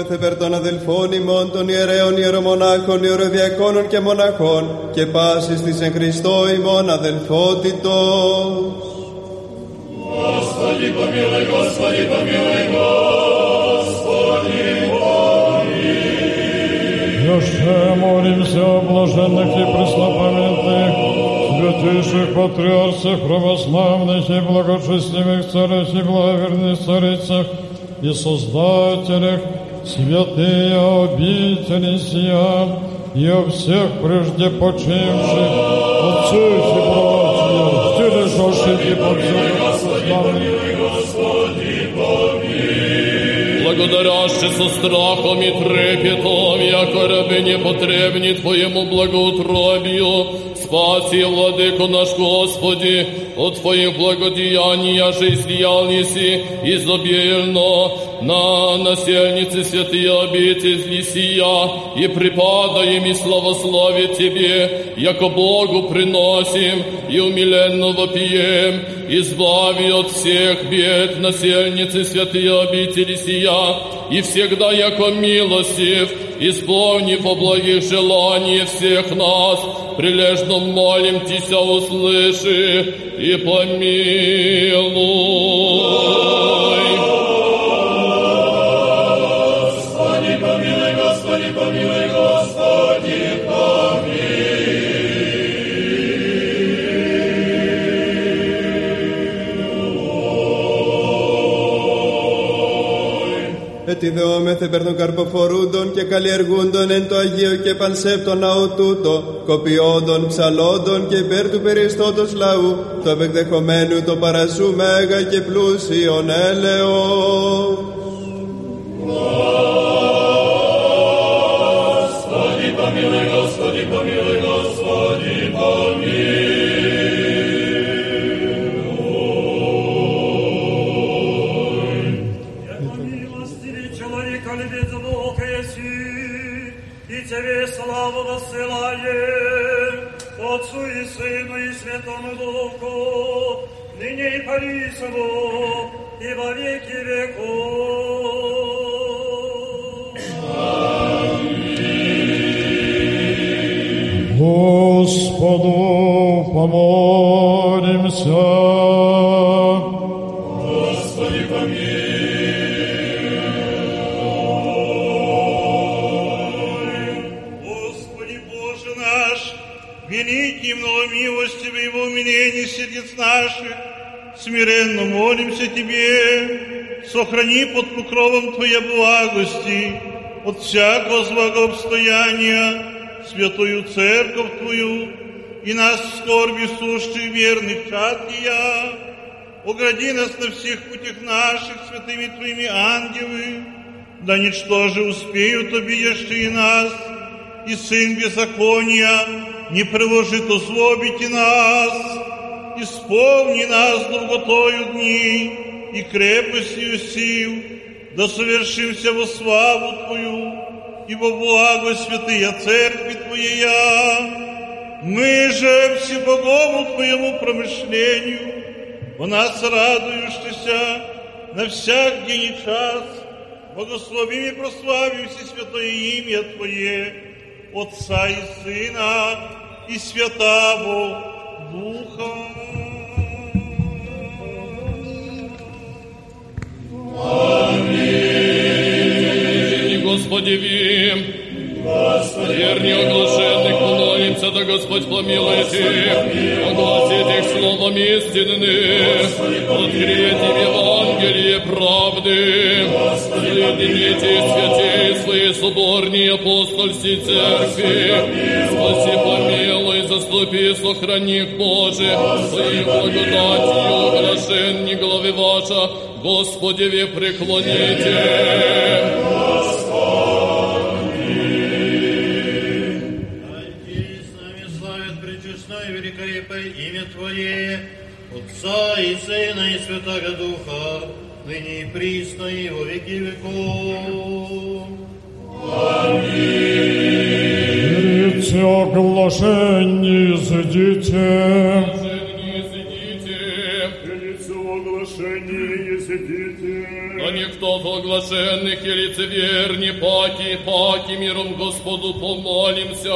Ετιδεόμεθε περ των αδελφών ημών των ιερέων ιερομονάχων, ιεροδιακόνων και μοναχών και πάσης της εν Χριστώ ημών αδελφότητος. Господи, помилуй, Господи, помилуй, Господи, Еще молимся о блаженных и преснопамятных, святейших патриарсах, православных и благочестивых царях и благоверных царицах и создателях, святые обители сия, и о всех прежде почивших, отцах и братьях, где лежащих и подземных Благодаряще со страхом и трепетом, яко рабы непотребни Твоему благоутробию, спаси, Владыко наш Господи, от Твоих благодеяний, же излиял еси изобильно на насельницы святые обители сия, и припадаем и славословие Тебе, яко Богу приносим и умиленно вопием, избави от всех бед насельницы святые обители сия, и всегда яко милостив, исполни по благих желаний всех нас, прилежно молим Тися, услыши и помилуй. Ετιδεόμεθε περ των καρποφορούντων και καλλιεργούντων εν το Αγίο και πανσέπτο ναό τούτο, κοπιόντων, ψαλόντων και υπέρ του περιστότος λαού, το επεκδεχομένου το παρασού μέγα και πλούσιον έλεος. Воссылаем, Отцу и Сыну и Святому Духу, ныне и порисову, и во веки веков. Господу помолимся. Во умилении сердец наших, смиренно молимся Тебе, сохрани под покровом Твоей благости от всякого злообстояния святую церковь Твою и нас в скорби сущих верных чад Тия, огради нас на всех путях наших святыми Твоими ангелы, да ничтоже успеют обидящие нас, и Сын беззакония не приложит озлобить нас, исполни нас долготою дни и крепостью сил, да совершимся во славу Твою, и во благо святые Церкви Твоя. Мы же всебогому Твоему промышлению, у нас радующийся на всяк день и час, благословим и прославим все святое имя Твое, Отца и Сына и Святого Духа. Аминь. Господи, Верни оглашенных помолимся, да Господь помилует их, огласит их словом истинным, открыть им Евангелие правды, соедините святей свои соборные апостольские церкви, спаси, помилуй, заступи, сохрани их, Боже, своей благодатью, оглашенни главы ваша, Господи, ви преклоните. Имя Твое, Отца и Сына и Святого Духа, ныне и присно и во веки веков. Верите оглашение, зайдите. Никто в оглашенных и лицеверни, паки, паки, миром Господу помолимся.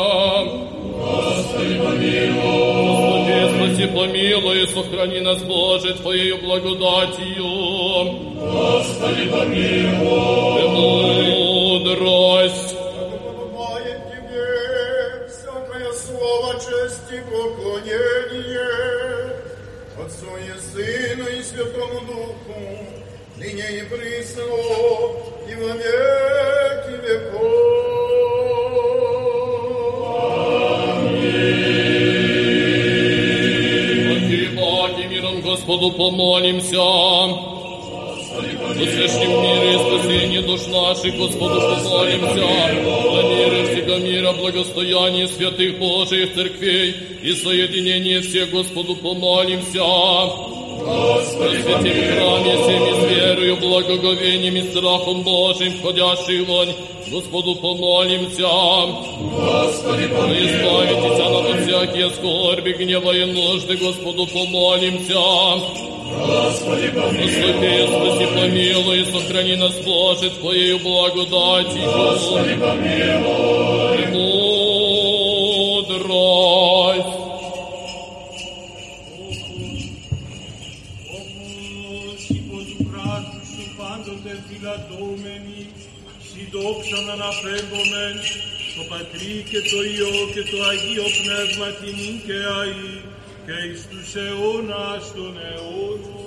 Господи, помилуй. Господи, спаси, помилуй, сохрани нас, Боже, Твоею благодатью. Господи, помилуй. Премудрость. Помогаем Тебе всякое слово чести поклонение Отцу и Сыну и Святому Духу, ныне и присно, и во веки веков. Паки, миром Господу помолимся. Усвящим мире и спасение душ наших, Господу помолимся. За мир и всего мира, благостояние святых Божиих церквей и соединение всех, Господу помолимся. Господи, святим храме с верою, благоговением и страхом Божьим, входящий вонь, Господу помолимся. Господи, помилуй. Избавитесь от всякие скорби, гнева и нужды, Господу помолимся. Господи, помилуй. спаси, помилуй, сохрани нас, Боже, Твоею благодатью. Господи, помилуй. Φυλατώμενοι, συντόξα να αναπέμπομεν, το Πατρί και το Υιό και το Αγίο Πνεύμα την και αή, και εις τους αιώνας των αιώνων.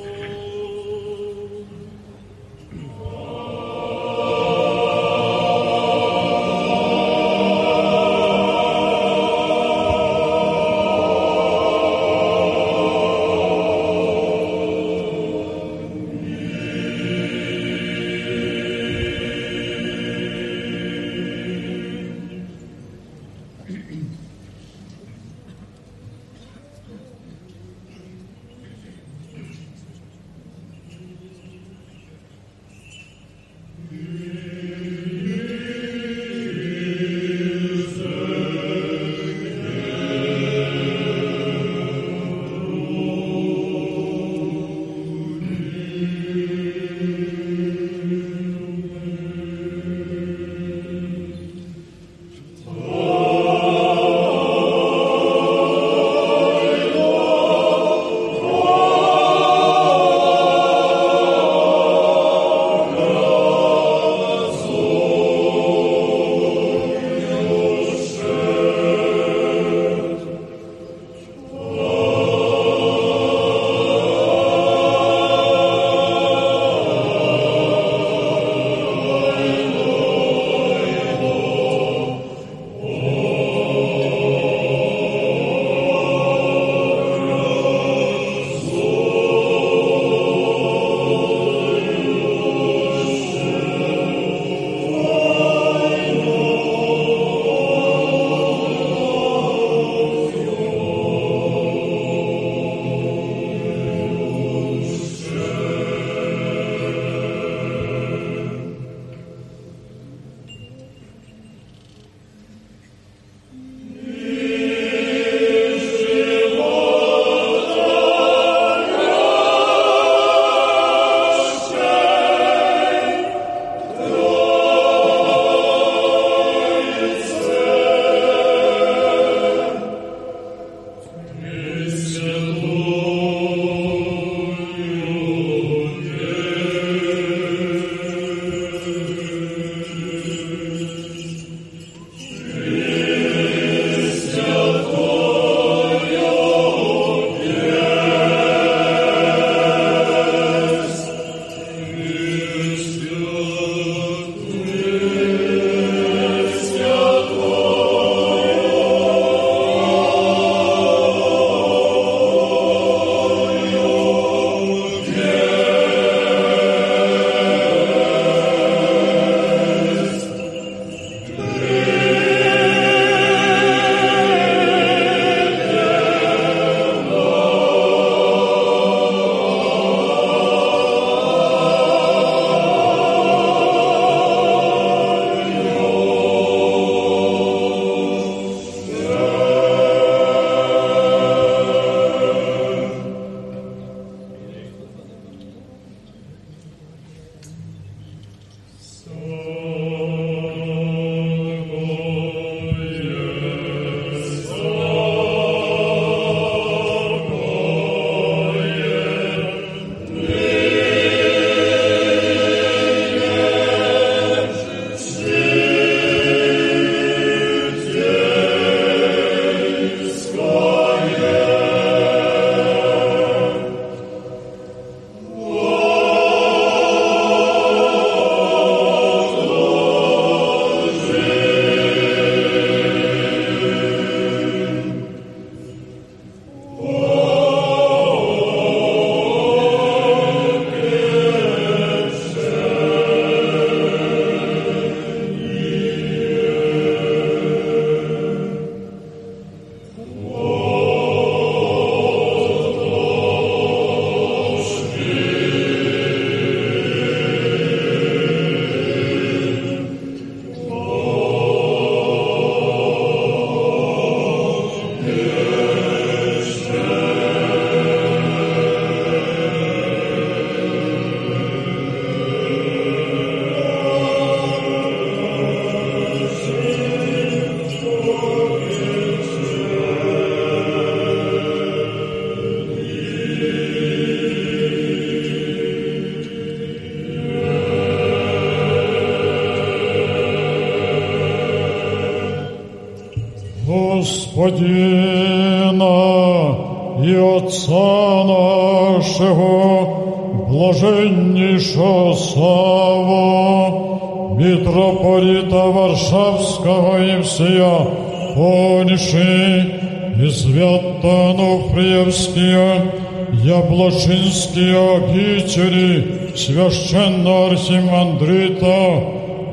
Священно архимандрита,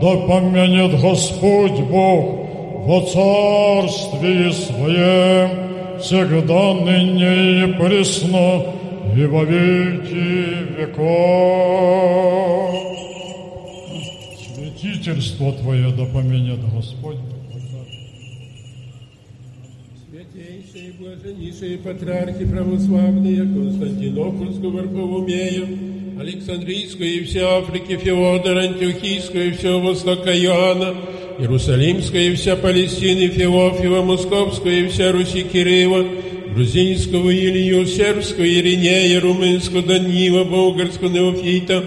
да помянет Господь Бог во царстве Своем, всегда ныне и пресно, и во веки веков. Святительство Твое да помянет Господь. Святейшие и блаженнейшие патриархи православные Константинопольского Варфоломея, Александрийскую и все Африки Феодора, Антиохийскую и все Востока Иоанна, Иерусалимская и вся Палестины Феофила, Московская и вся Руси Кирилла, Грузинского Илью, Сербского Иринея, Румынского Данила, Болгарского Неофита,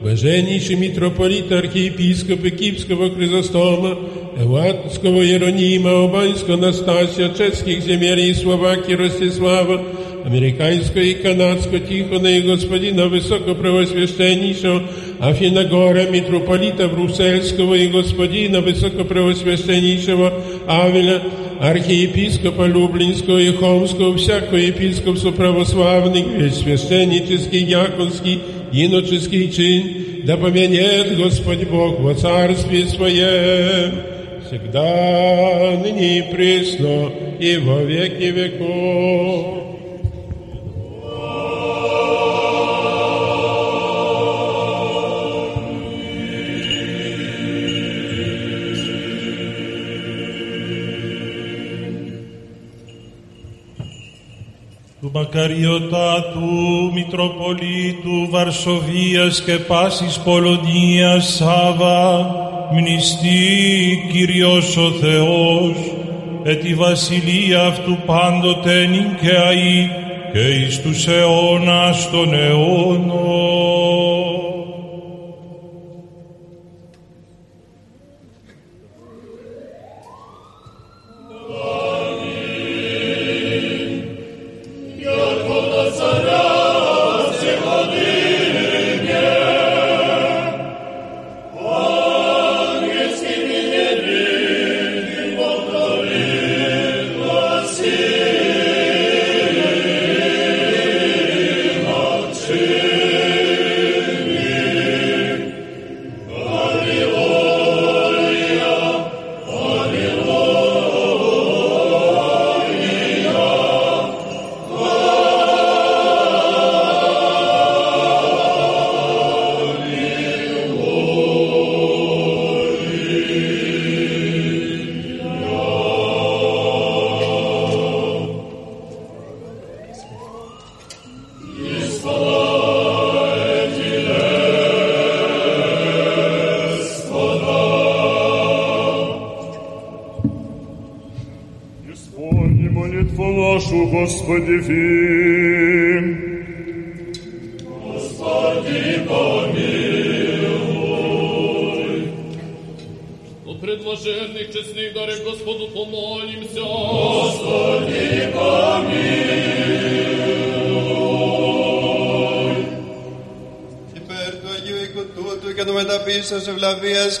Блаженнейший митрополит, архиепископ Киевского Хризостома, Элатского Иеронима, Албанского Настасия, чешских земель и Словакии Ростислава, американского и канадского Тихона и господина Высокопревосвященнейшего Афиногора, митрополита Брусельского и господина Высокопревосвященнейшего Авеля, архиепископа Люблинского и Хомского, всякого епископства православных, весь священнический, яконский, иноческий чин, да помянет Господь Бог во царстве Своем, всегда, ныне и пресно, и во веки веков. Μακαριωτάτου Μητροπολίτου Βαρσοβίας και πάσης Πολωνίας Σάβα μνηστή Κύριος ο Θεός ε τη βασιλεία αυτού πάντοτε νικαιαή και εις τους αιώνας των αιώνων.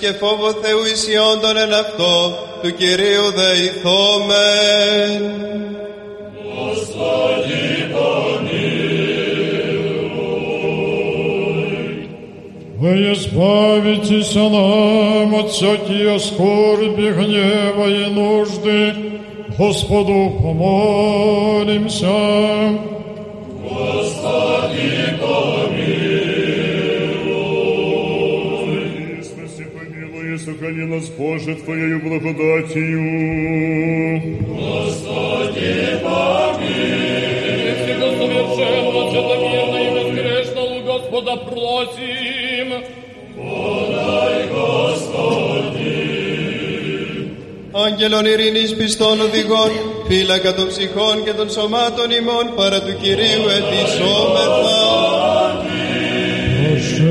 και φόβο Θεού ισιόντων εν αυτό, του Κυρίου δεηθόμεν. Господи, помилуй. Вы избавитесь нам от всякие скорби, гнева и нужды. Господу помолимся. сохрани нас, Боже, Твоею благодатью. Господи, помилуй. Всего совершенного, святомирно и безгрешного у Господа просим. Подай, Господи. Άγγελον ειρήνης πιστών οδηγών, φύλακα των ψυχών και των σωμάτων ημών, παρά του Κυρίου ετησόμεθα.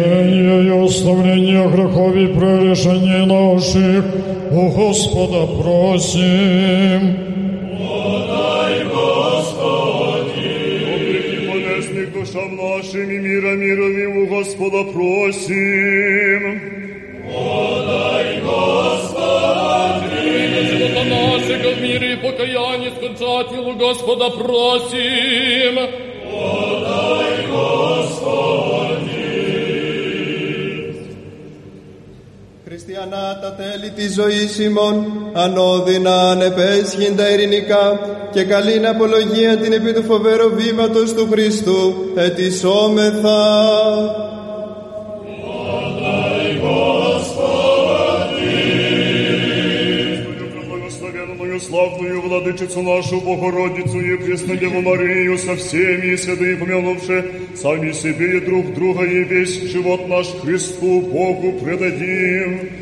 покаянию и оставление грехов и прорешения наших у Господа просим. Подай, Господи, Понесных душам нашим и мира мировим у Господа просим. Подай, Господи, наших в мире и покаяние скончателю Господа просим. Χριστιανά τα τέλη της ζωής ημών, ανώδυνα ανεπέσχυντα ειρηνικά και καλήν απολογία την επί του φοβερού βήματος του Χριστού, ετισόμεθα. Благословенную славную владычицу нашу Богородицу и Преснодеву Марию со всеми святыми помянувши сами себе и друг друга и весь живот наш Христу Богу предадим.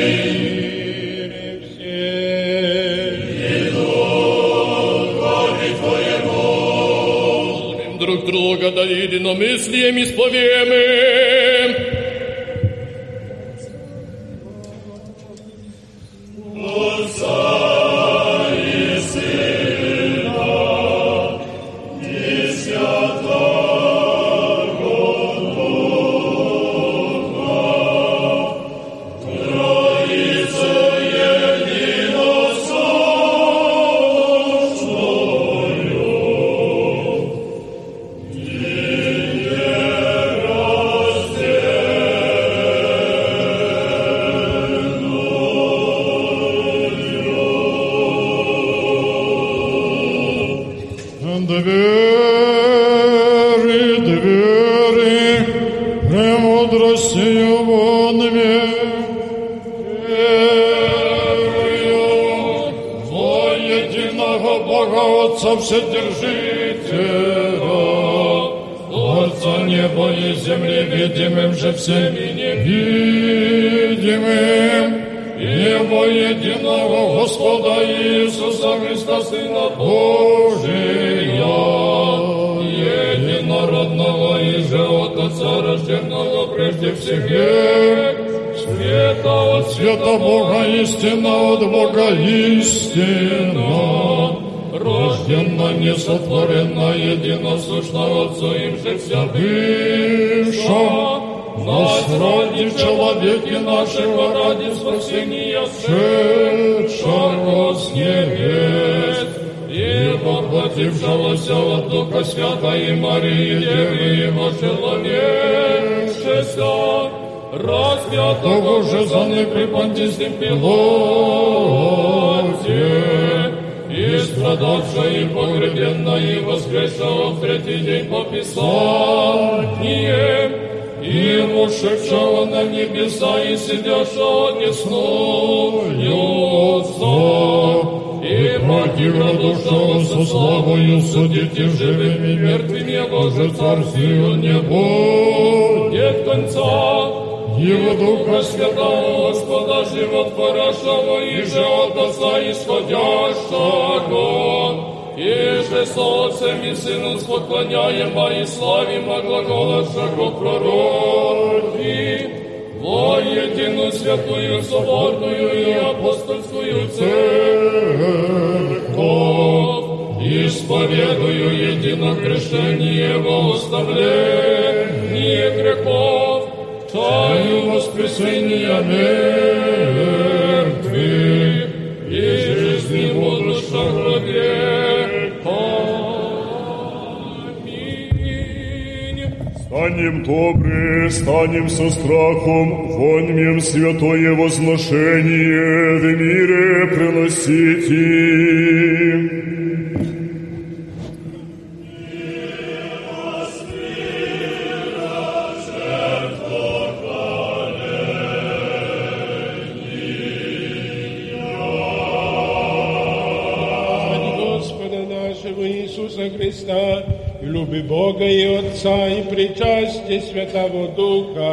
друг друга, да единомыслием исповемы. Судите живыми и мертвыми, Боже царствию не будет конца. Его Духа Святого Господа животворящего и же от Отца исходящего, и же с Отцем и Сыном споклоняемо и славимо глаголошего пророки, во единую святую соборную и апостольскую едино крещение во оставление грехов, тайну воскресения мертвых и жизни будущего века. Станем добры, станем со страхом, воньмем святое возношение в мире приносите. Sfeta Duca,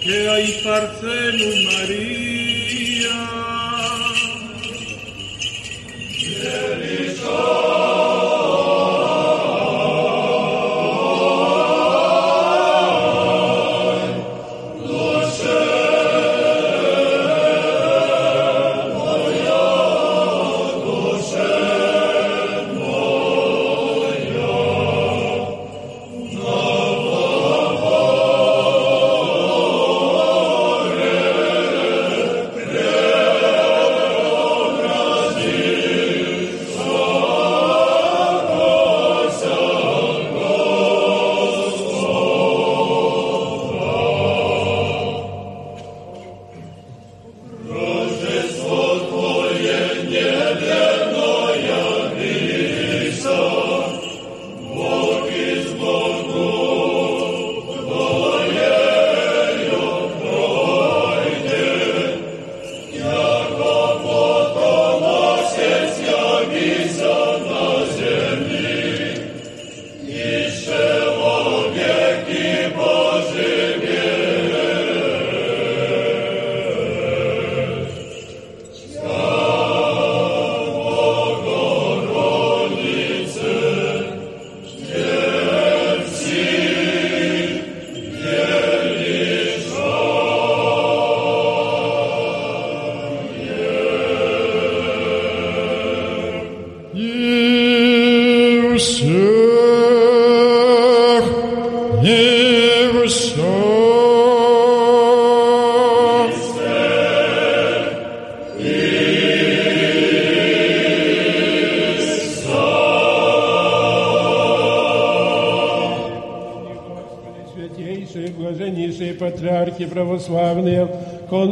che hai far senum Maria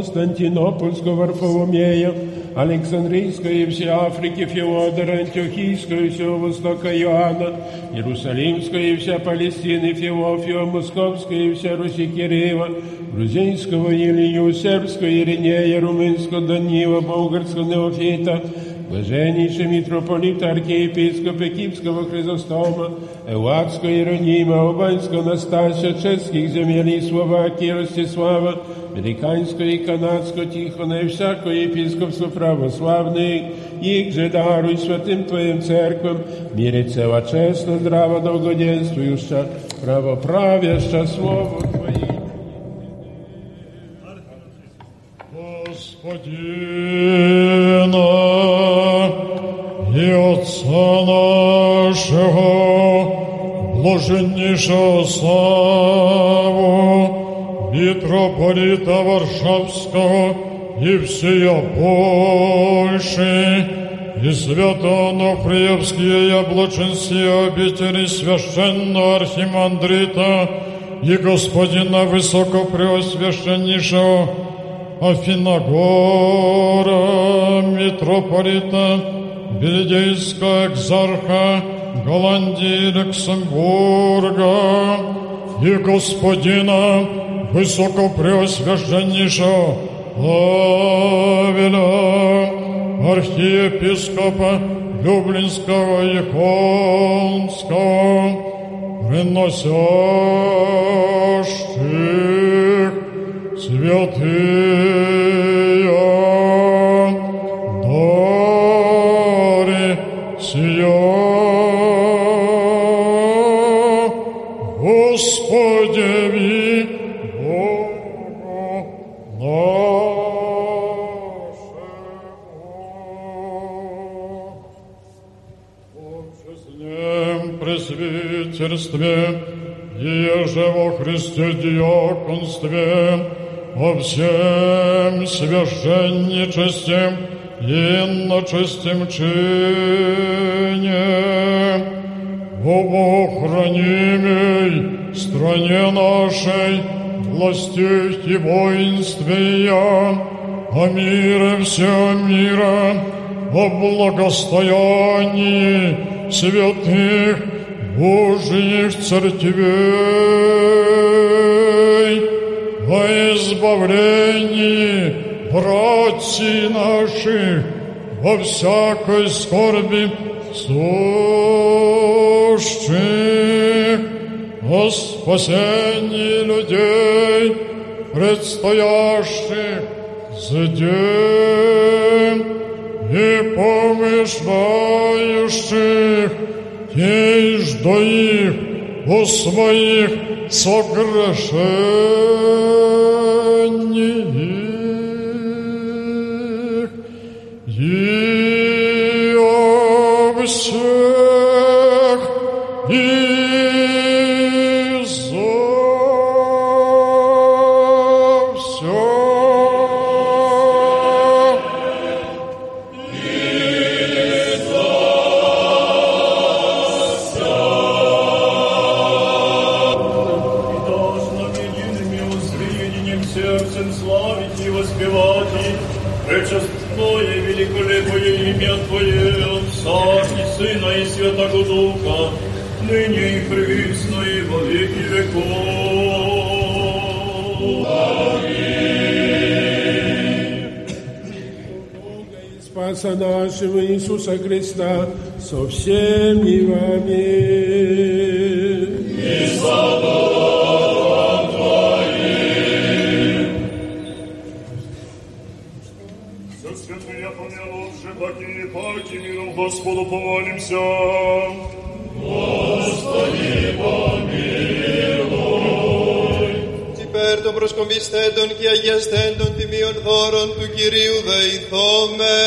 Константинопольского Варфоломея, Александрийской и всей Африки Феодора, Антиохийской и всего Востока Иоанна, Иерусалимской и вся Палестины Феофия, Московской и вся Руси Киреева, Грузинского Илью, Сербского Иринея, Румынского Данила, Болгарского Неофита, Блаженнейший митрополит, архиепископ Киевского Хризостома, Эвладского Иеронима, Албанского Настасия, чешских земель и Словакии, Ростислава, Американского и Канадского Тихона и всякого епископства православных, их же даруй святым Твоим церквам, мире цела честно, здраво, долгоденствующа, правоправяща И всея Польши, и святого Нохриевские и облаченствия обители священного архимандрита и господина высокопреосвященнейшего Афиногора, митрополита, Бельдейского экзарха, Голландии, Люксембурга и господина высокопреосвященнейшего Авеля, архиепископа Люблинского и Холмского, приносящих святые Христе диаконстве, во всем священничестве и начестем чине, в охранимой стране нашей, власти и воинстве о мире всем мира, о благостоянии святых Божьих церквей, о избавлении братьев наших во всякой скорби сущих, о спасении людей, предстоящих за день и помышляющих, и жду их у своих согрешениях Отца нашего Иисуса Христа со всеми вами. И слава Господу повалимся. Υπέρ των προσκομιστέντων και αγιαστέντων τιμίων χώρων του Κυρίου δεηθώμε.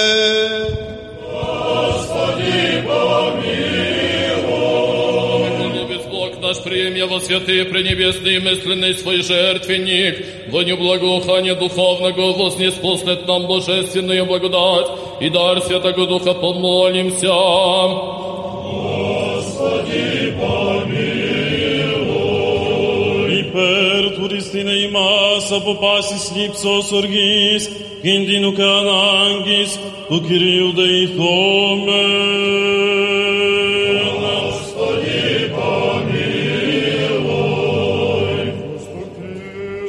Бог наш премия во святые пренебесные мысленный свой жертвенник, во благоухание духовного вознеспослет нам божественную благодать и дар Святого Духа помолимся. И перед turistine imas apopasis lipsos orgis, kindinu canangis, tu Kyriu deithomen. Господи, помилуй.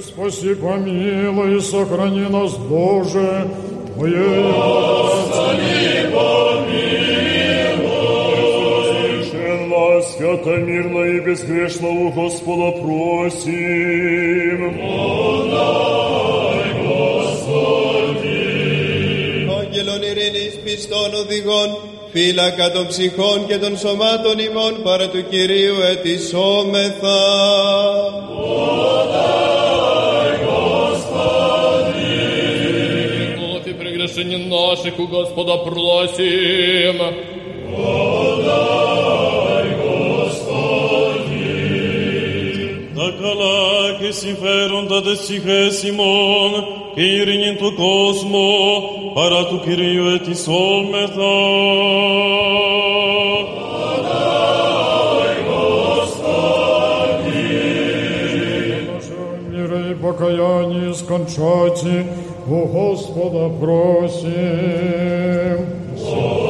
Спаси, помилуй, сохрани нас, Боже, Твоей свято, мирно и безгрешно у Господа просим. Подай, Господи. Άγγελον ειρήνης πιστών οδηγών, φύλακα των ψυχών και των σωμάτων ημών παρά του Κυρίου ετισόμεθα. Подай, Господи. Вновь и прегрешений наших у Господа просим. Подай, Da calache si feronda de siche Simon, che irinin tu cosmo, para tu Kyriu et isometa. Подай, Господи. мира и покаяние скончати, у Господа просим. Подай,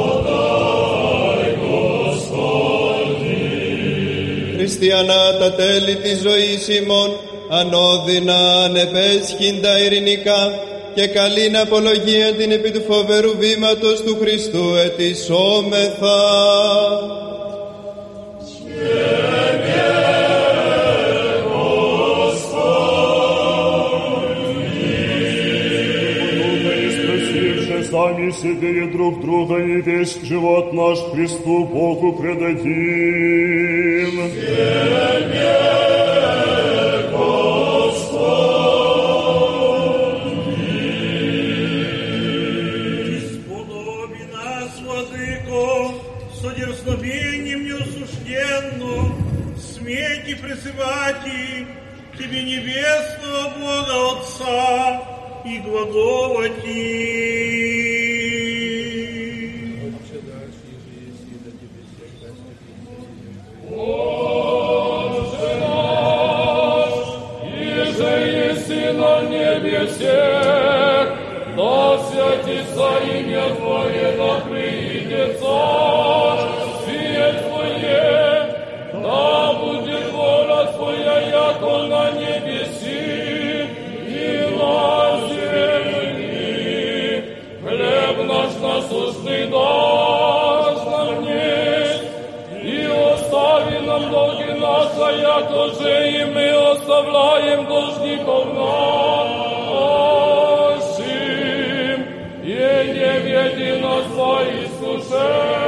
Χριστιανά τα τέλη της ζωής ημών, ανώδυνα ανεπέσχυντα ειρηνικά και καλήν απολογία την επί του φοβερού βήματος του Χριστού ετισόμεθα. И друг друга, и весь живот наш Христу Богу предадим. Сподоби нас, Владыко, со дерзновением неосужденно, смейте призывать и Тебе небесного Бога Отца и глаголать им. небесе, да святится имя Твое, да придет царствие Твое, да будет воля Твоя, яко на небеси и на земли. Хлеб наш насущный дашь нам днесь, и остави нам долги наши, яко же и мы оставляем должников нашим. o escuchei.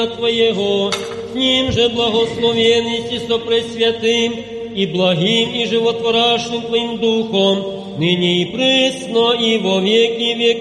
Сына Твоего, с Ним же благословенности со Пресвятым и благим и животворящим Твоим Духом, ныне и пресно и во веки веков.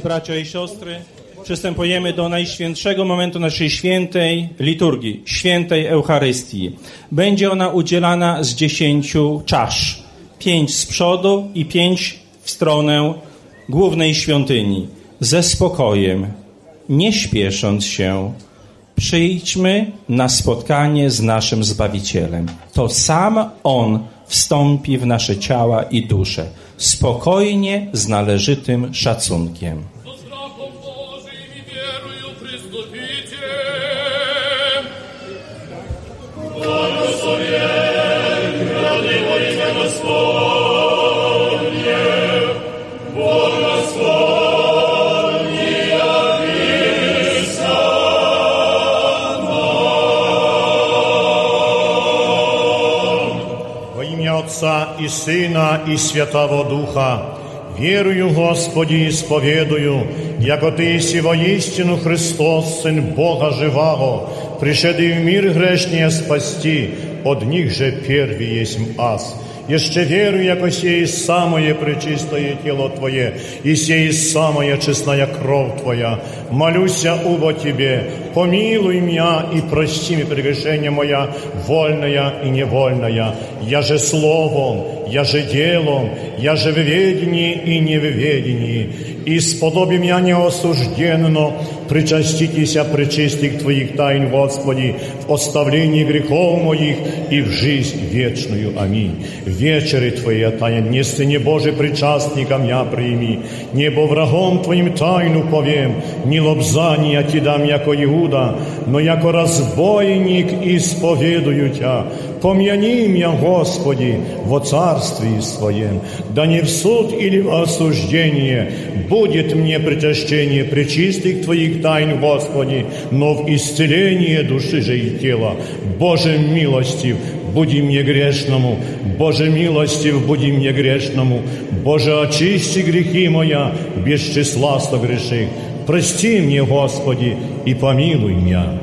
Bracia i siostry, przystępujemy do najświętszego momentu naszej świętej liturgii, świętej Eucharystii. Będzie ona udzielana z dziesięciu czasz. Pięć z przodu i pięć w stronę głównej świątyni. Ze spokojem, nie śpiesząc się, przyjdźmy na spotkanie z naszym Zbawicielem. To sam On wstąpi w nasze ciała i dusze. Spokojnie, z należytym szacunkiem. Отца и Сына и Святого Духа, верую, Господи, исповедую, яко Ты еси воистину Христос, Сын Бога живаго, пришедший в мир грешния спасти, от них же первый есть аз. Jeszcze верю, як сей самое пречистое тело Твое, и сей самая честная кровь Твоя. Молюся убо Тебе, помилуй меня и прости мне прегрешение моя, вольная и невольная. Я же словом, я же делом, я же в ведении и не в ведении. И сподоби меня неосужденно причаститеся пречистых Твоих тайн, Господи, в оставлении грехов моих и в жизнь вечную. Аминь. Вечери Твоя тайна, не Сыне Божий причастником я прими, небо врагом Твоим тайну повем, не лобзания Ти дам, яко Иуда, но яко разбойник исповедую Тя. Помяни меня, Господи, во царстве Своем, да не в суд или в осуждение будет мне причащение пречистых Твоих тайн, Господи, но в исцеление души же и тела. Боже милостив, буди мне грешному, Боже милостив, буди мне грешному, Боже очисти грехи моя, без числа согреших. Прости мне, Господи, и помилуй меня.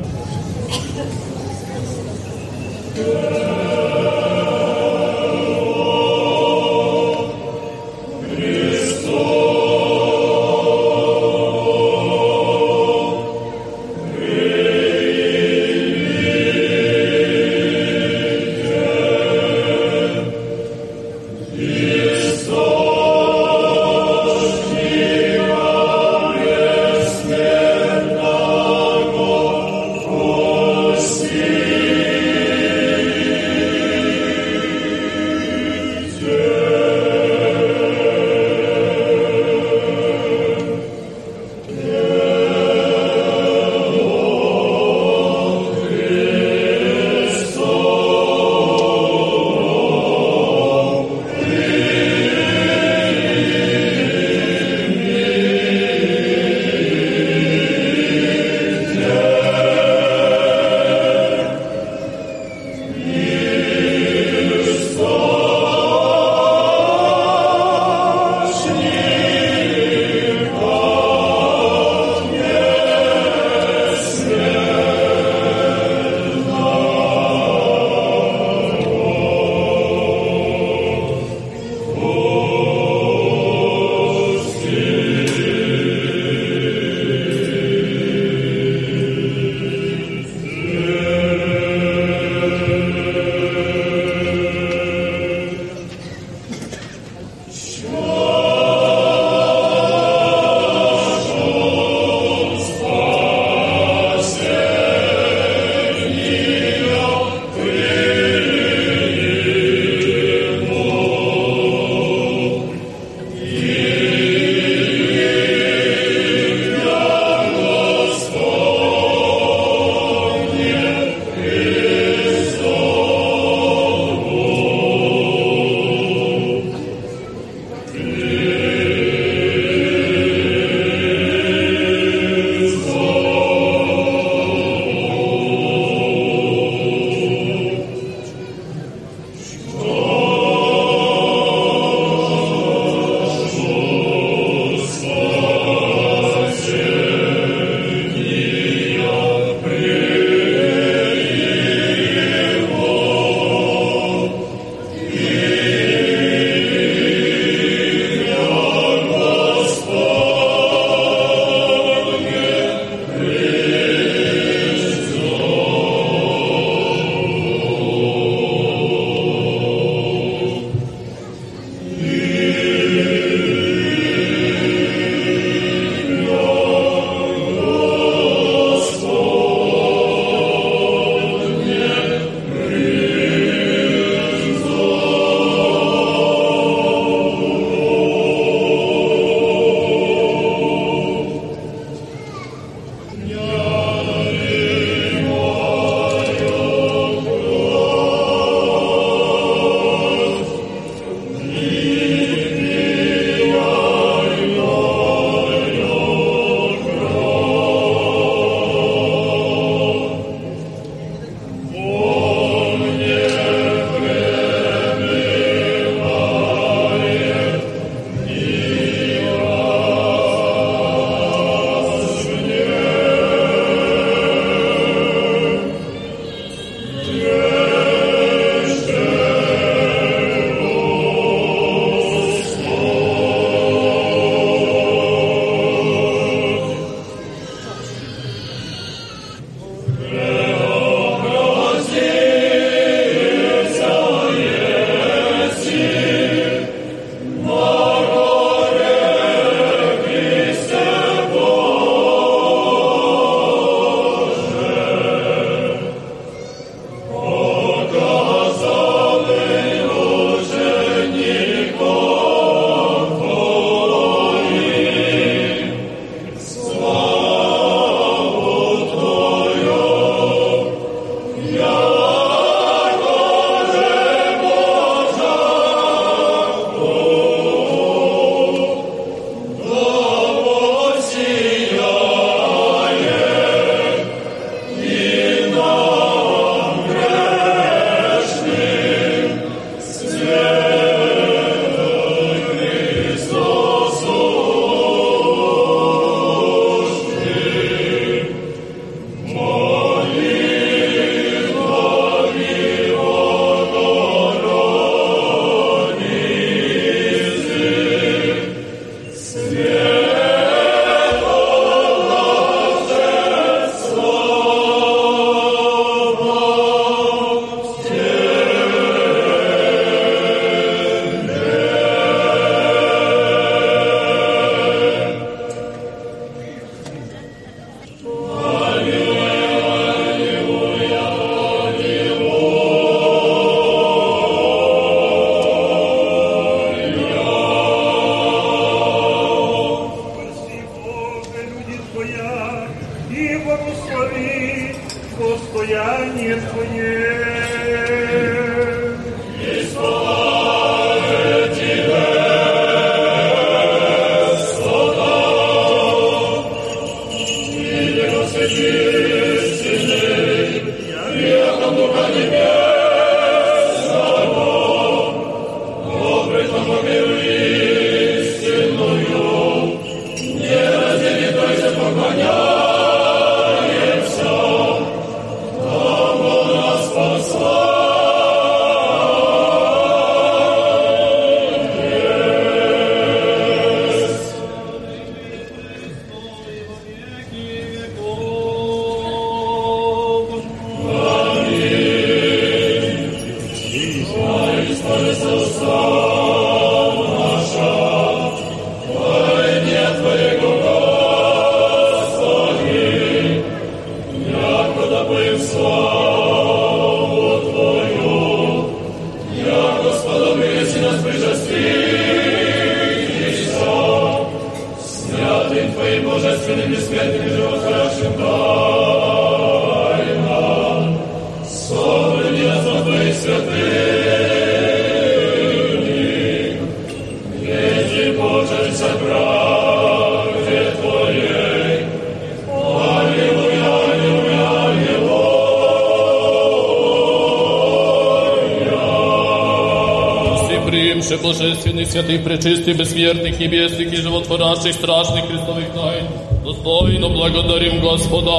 vjernih i bijesnih i životvoračih strašnih Hristovih tajn. Dostojno blagodarim Господа.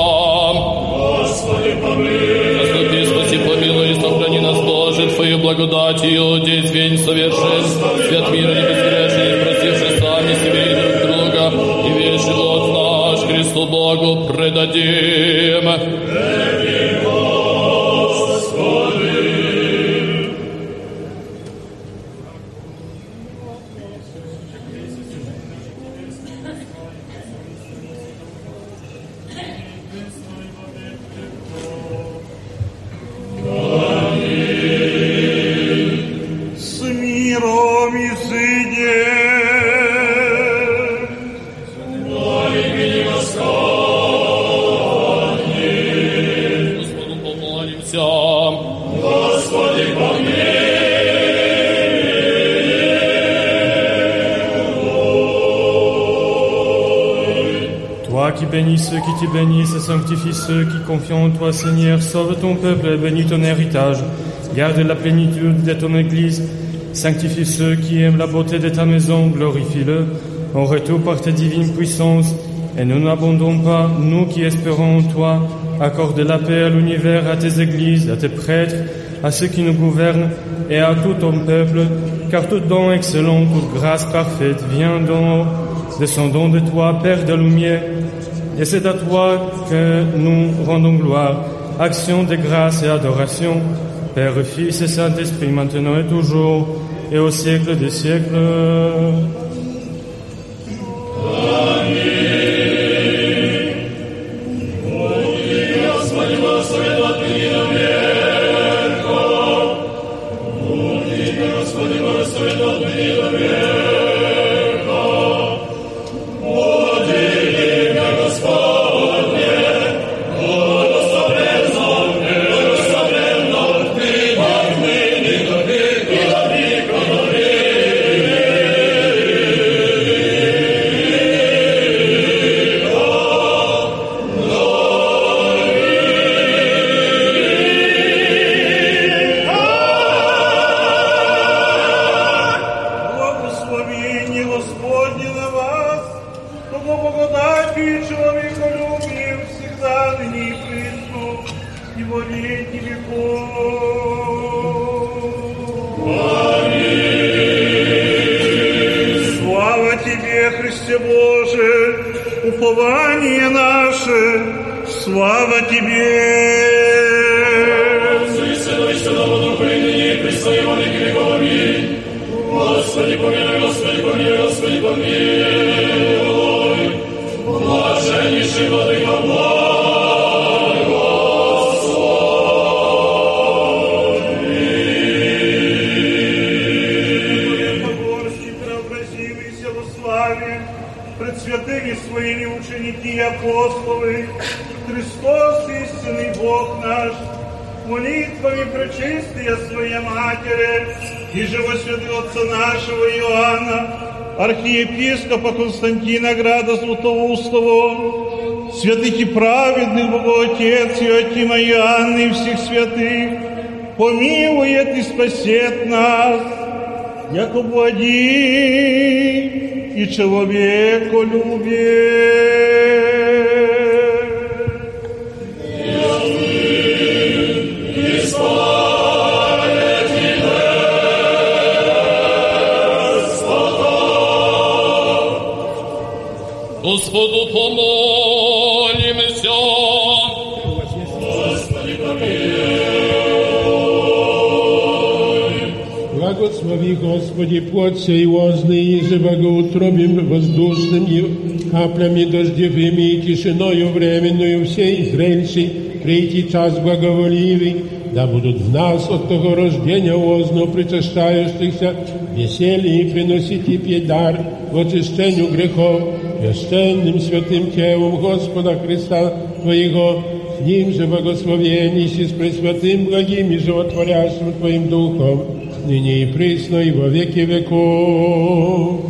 Bénis ceux qui te bénissent et sanctifie ceux qui confient en toi, Seigneur. Sauve ton peuple et bénis ton héritage. Garde la plénitude de ton Église. Sanctifie ceux qui aiment la beauté de ta maison. Glorifie-le en retour par ta divine puissance. Et nous n'abandonnons pas, nous qui espérons en toi. Accorde la paix à l'univers, à tes églises, à tes prêtres, à ceux qui nous gouvernent et à tout ton peuple, car tout don excellent, toute grâce parfaite vient d'en haut, descendant de toi, Père de lumière, et c'est à toi que nous rendons gloire, action de grâce et adoration, Père, Fils et Saint-Esprit, maintenant et toujours, et au siècle des siècles. Константина Града Златоустого, святых и праведных Богоотец Иотима Иоанна и всех святых, помилует и спасет нас, якобы один и человеку Каплями дождевыми и тишиною временную всей зрельшей прийти час благоволивый, да будут в нас от того рождения озно причащающихся веселье и приносить и пить дар в очищению грехов, священным святым телом Господа Христа Твоего, с Ним же благословенный с Пресвятым благим и животворящим Твоим Духом, ныне и присно и во веки веков.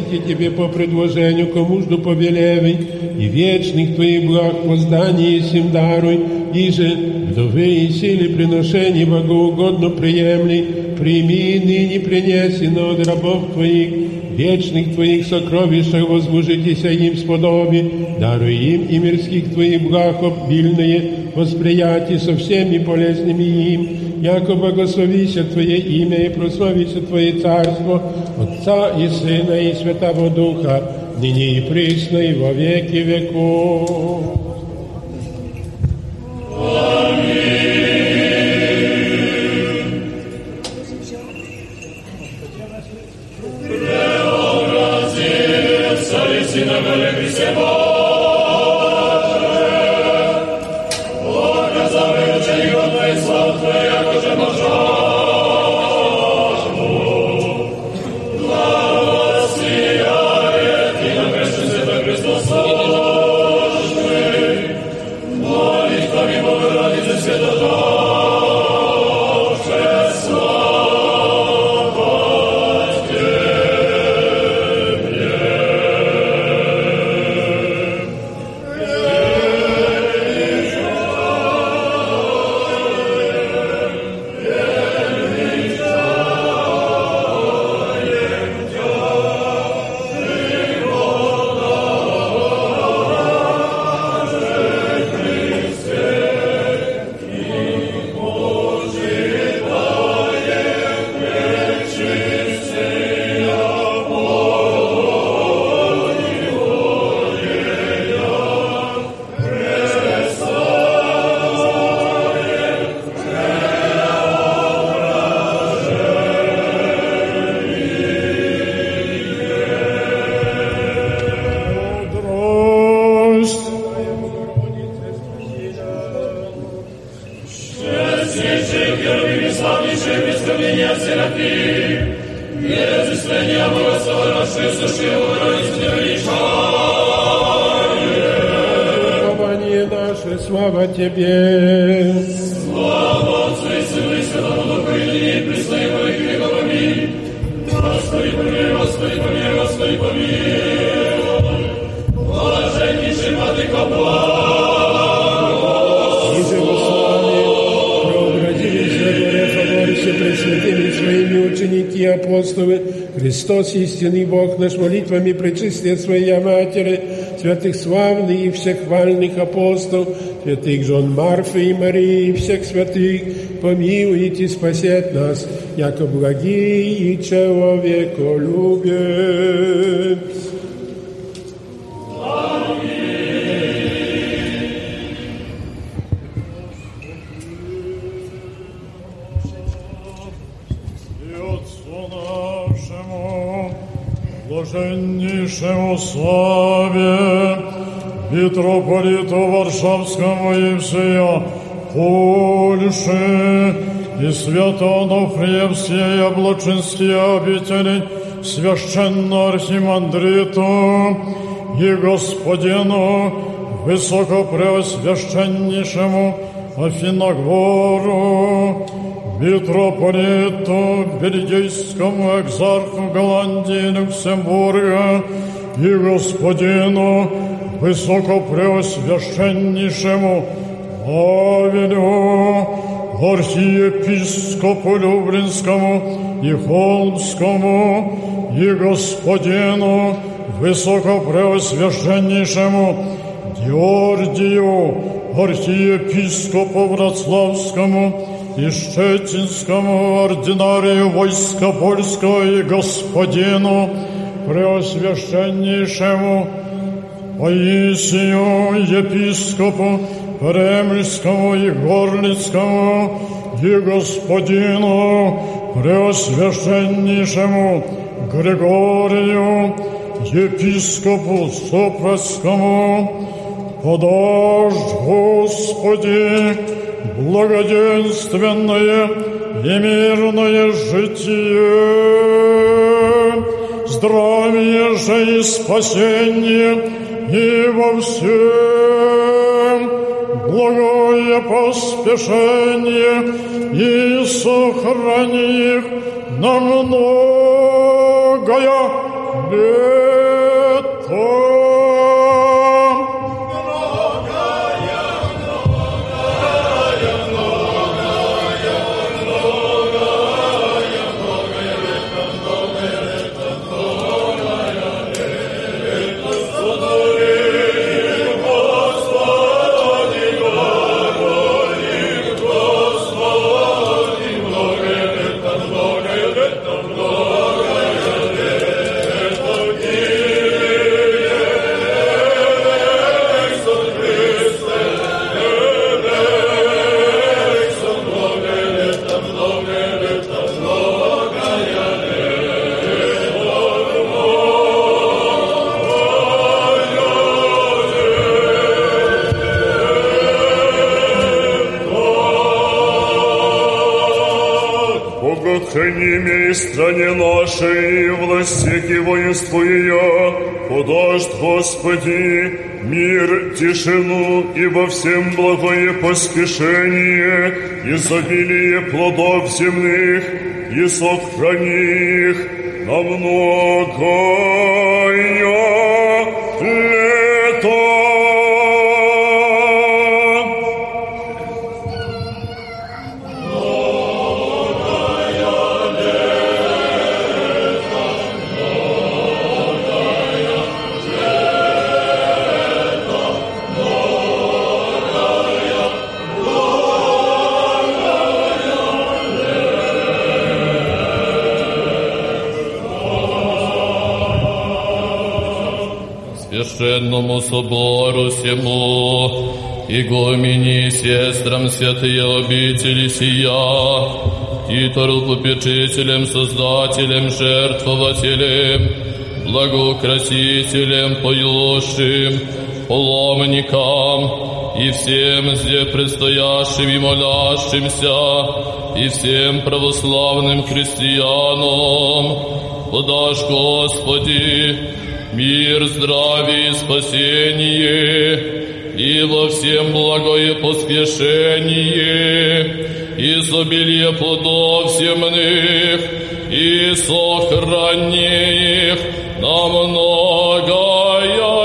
Твоих приносите Тебе по предложению, кому жду повелевый, и вечных Твоих благ воздание сим даруй, и же вдовы и силы приношений богоугодно приемли, прими ныне принесено от рабов Твоих, вечных Твоих сокровищах возложитеся им сподоби, даруй им и мирских Твоих благ обильное восприятие со всеми полезными им, яко благословися Твое имя и прославися Твое царство, Отца и Сына и Святого Духа, ныне и присно и во веки веков. Истинный Бог наш, молитвами пречистия Своей Матери, святых славных и всех хвальных апостолов, святых жен Марфы и Марии, и всех святых, помилуйте, спасет нас, яко благий и человеколюбец. Варшавскому и всея Польши, и свято-Онуфрия всей облачинские обители, священно архимандриту и господину высокопреосвященнейшему Афиногору, митрополиту Бельгийскому экзарху Голландии и Люксембурга и господину высокопреосвященнейшему Павелю, архиепископу Люблинскому и Холмскому и господину высокопреосвященнейшему Георгию, архиепископу Вроцлавскому и Щетинскому ординарию войска польского и господину преосвященнейшему Паисию, епископу Кремльскому и Горлицкому и господину преосвященнейшему Григорию, епископу Сопровскому, подашь, Господи, благоденственное и мирное житие, здравие же и спасение и во всем благое поспешение и сохрани их на многое лето. Стране нашей, и властях и воинству ее, подаст Господи мир, тишину и во всем благое поспешение, изобилие плодов земных, и сохрани их. На многое собору всему, и гомини сестрам святые обители сия, Титулу попечителем, создателем, жертвователем, благоукрасителем, поющим, паломникам и всем здесь предстоящим и молящимся, и всем православным христианам, подашь, Господи, мир, здравие и спасение, и во всем благое поспешение, изобилие плодов земных, и сохрани их на многое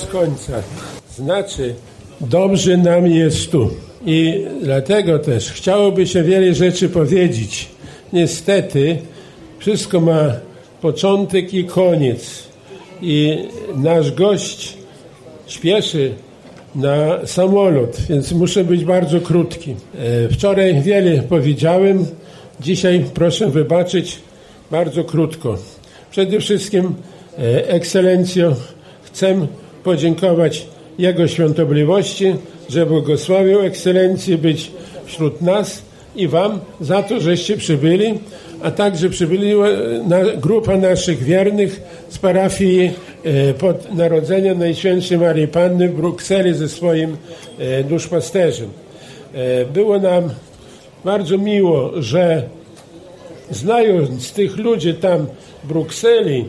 bez końca. Znaczy, dobrze nam jest tu. I dlatego też chciałoby się wiele rzeczy powiedzieć. Niestety, wszystko ma początek i koniec. I nasz gość śpieszy na samolot, więc muszę być bardzo krótki. E, Wczoraj wiele powiedziałem, dzisiaj proszę wybaczyć bardzo krótko. Przede wszystkim, e, ekscelencjo, chcę podziękować Jego świątobliwości, że błogosławił ekscelencję być wśród nas i Wam za to, żeście przybyli, a także przybyli na, grupa naszych wiernych z parafii e, pod Narodzenia Najświętszej Marii Panny w Brukseli ze swoim e, duszpasterzem. E, było nam bardzo miło, że znając tych ludzi tam w Brukseli,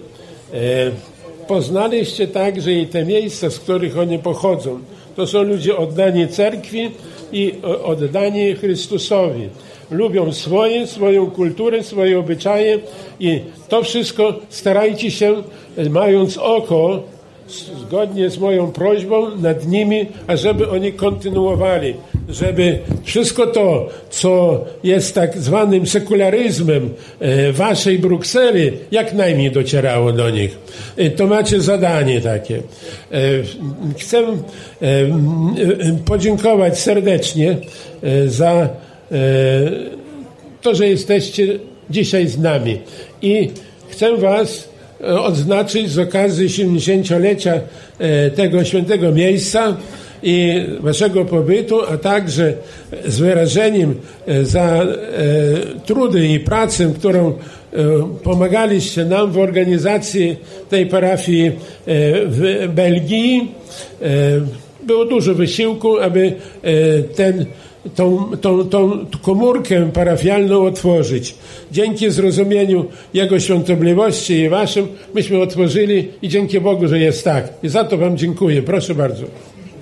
poznaliście także i te miejsca, z których oni pochodzą. To są ludzie oddani cerkwi i o- oddani Chrystusowi. Lubią swoje, swoją kulturę, swoje obyczaje i to wszystko starajcie się, e, mając oko, zgodnie z moją prośbą nad nimi, ażeby oni kontynuowali, żeby wszystko to, co jest tak zwanym sekularyzmem e, waszej Brukseli, jak najmniej docierało do nich. E, To macie zadanie takie. E, Chcę podziękować serdecznie za to, że jesteście dzisiaj z nami. I chcę Was odznaczyć z okazji 70-lecia e, tego świętego miejsca i Waszego pobytu, a także z wyrażeniem e, za e, trudy i pracę, którą e, pomagaliście nam w organizacji tej parafii e, w Belgii. E, Było dużo wysiłku, aby e, ten tą, tą, tą komórkę parafialną otworzyć. Dzięki zrozumieniu Jego świątobliwości i Waszym, myśmy otworzyli i dzięki Bogu, że jest tak. I za to Wam dziękuję. Proszę bardzo.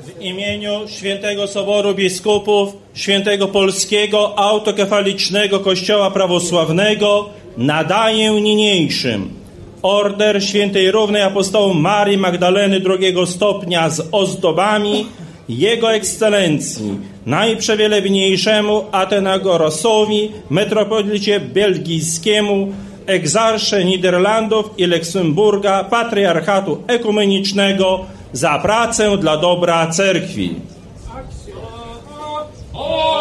W imieniu Świętego Soboru Biskupów, Świętego Polskiego Autokefalicznego Kościoła Prawosławnego nadaję niniejszym Order Świętej Równej Apostołom Marii Magdaleny drugiego stopnia z ozdobami Jego Ekscelencji, najprzewielebniejszemu Atenagorosowi, metropolicie belgijskiemu, egzarsze Niderlandów i Luksemburga, patriarchatu ekumenicznego, za pracę dla dobra cerkwi. Axios,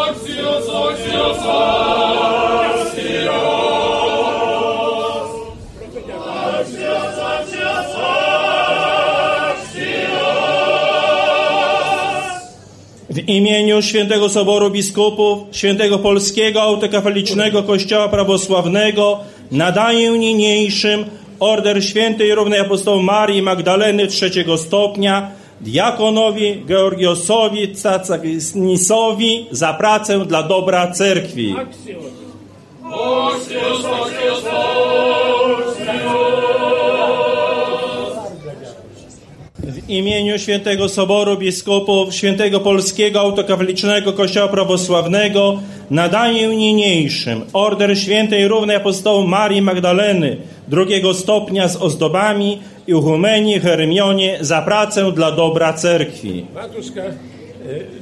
axios, axios. W imieniu Świętego Soboru Biskupów, Świętego Polskiego Autokafalicznego Kościoła Prawosławnego nadaję niniejszym Order Świętej Równej Apostoł Marii Magdaleny trzeciego stopnia diakonowi Georgiosowi Cacagnisowi za pracę dla dobra cerkwi. w imieniu Świętego Soboru Biskupów Świętego Polskiego Autokatolicznego Kościoła Prawosławnego nadaję niniejszym Order Świętej Równej Apostołu Marii Magdaleny drugiego stopnia z ozdobami i Hermionie za pracę dla dobra Cerkwi. Matuszka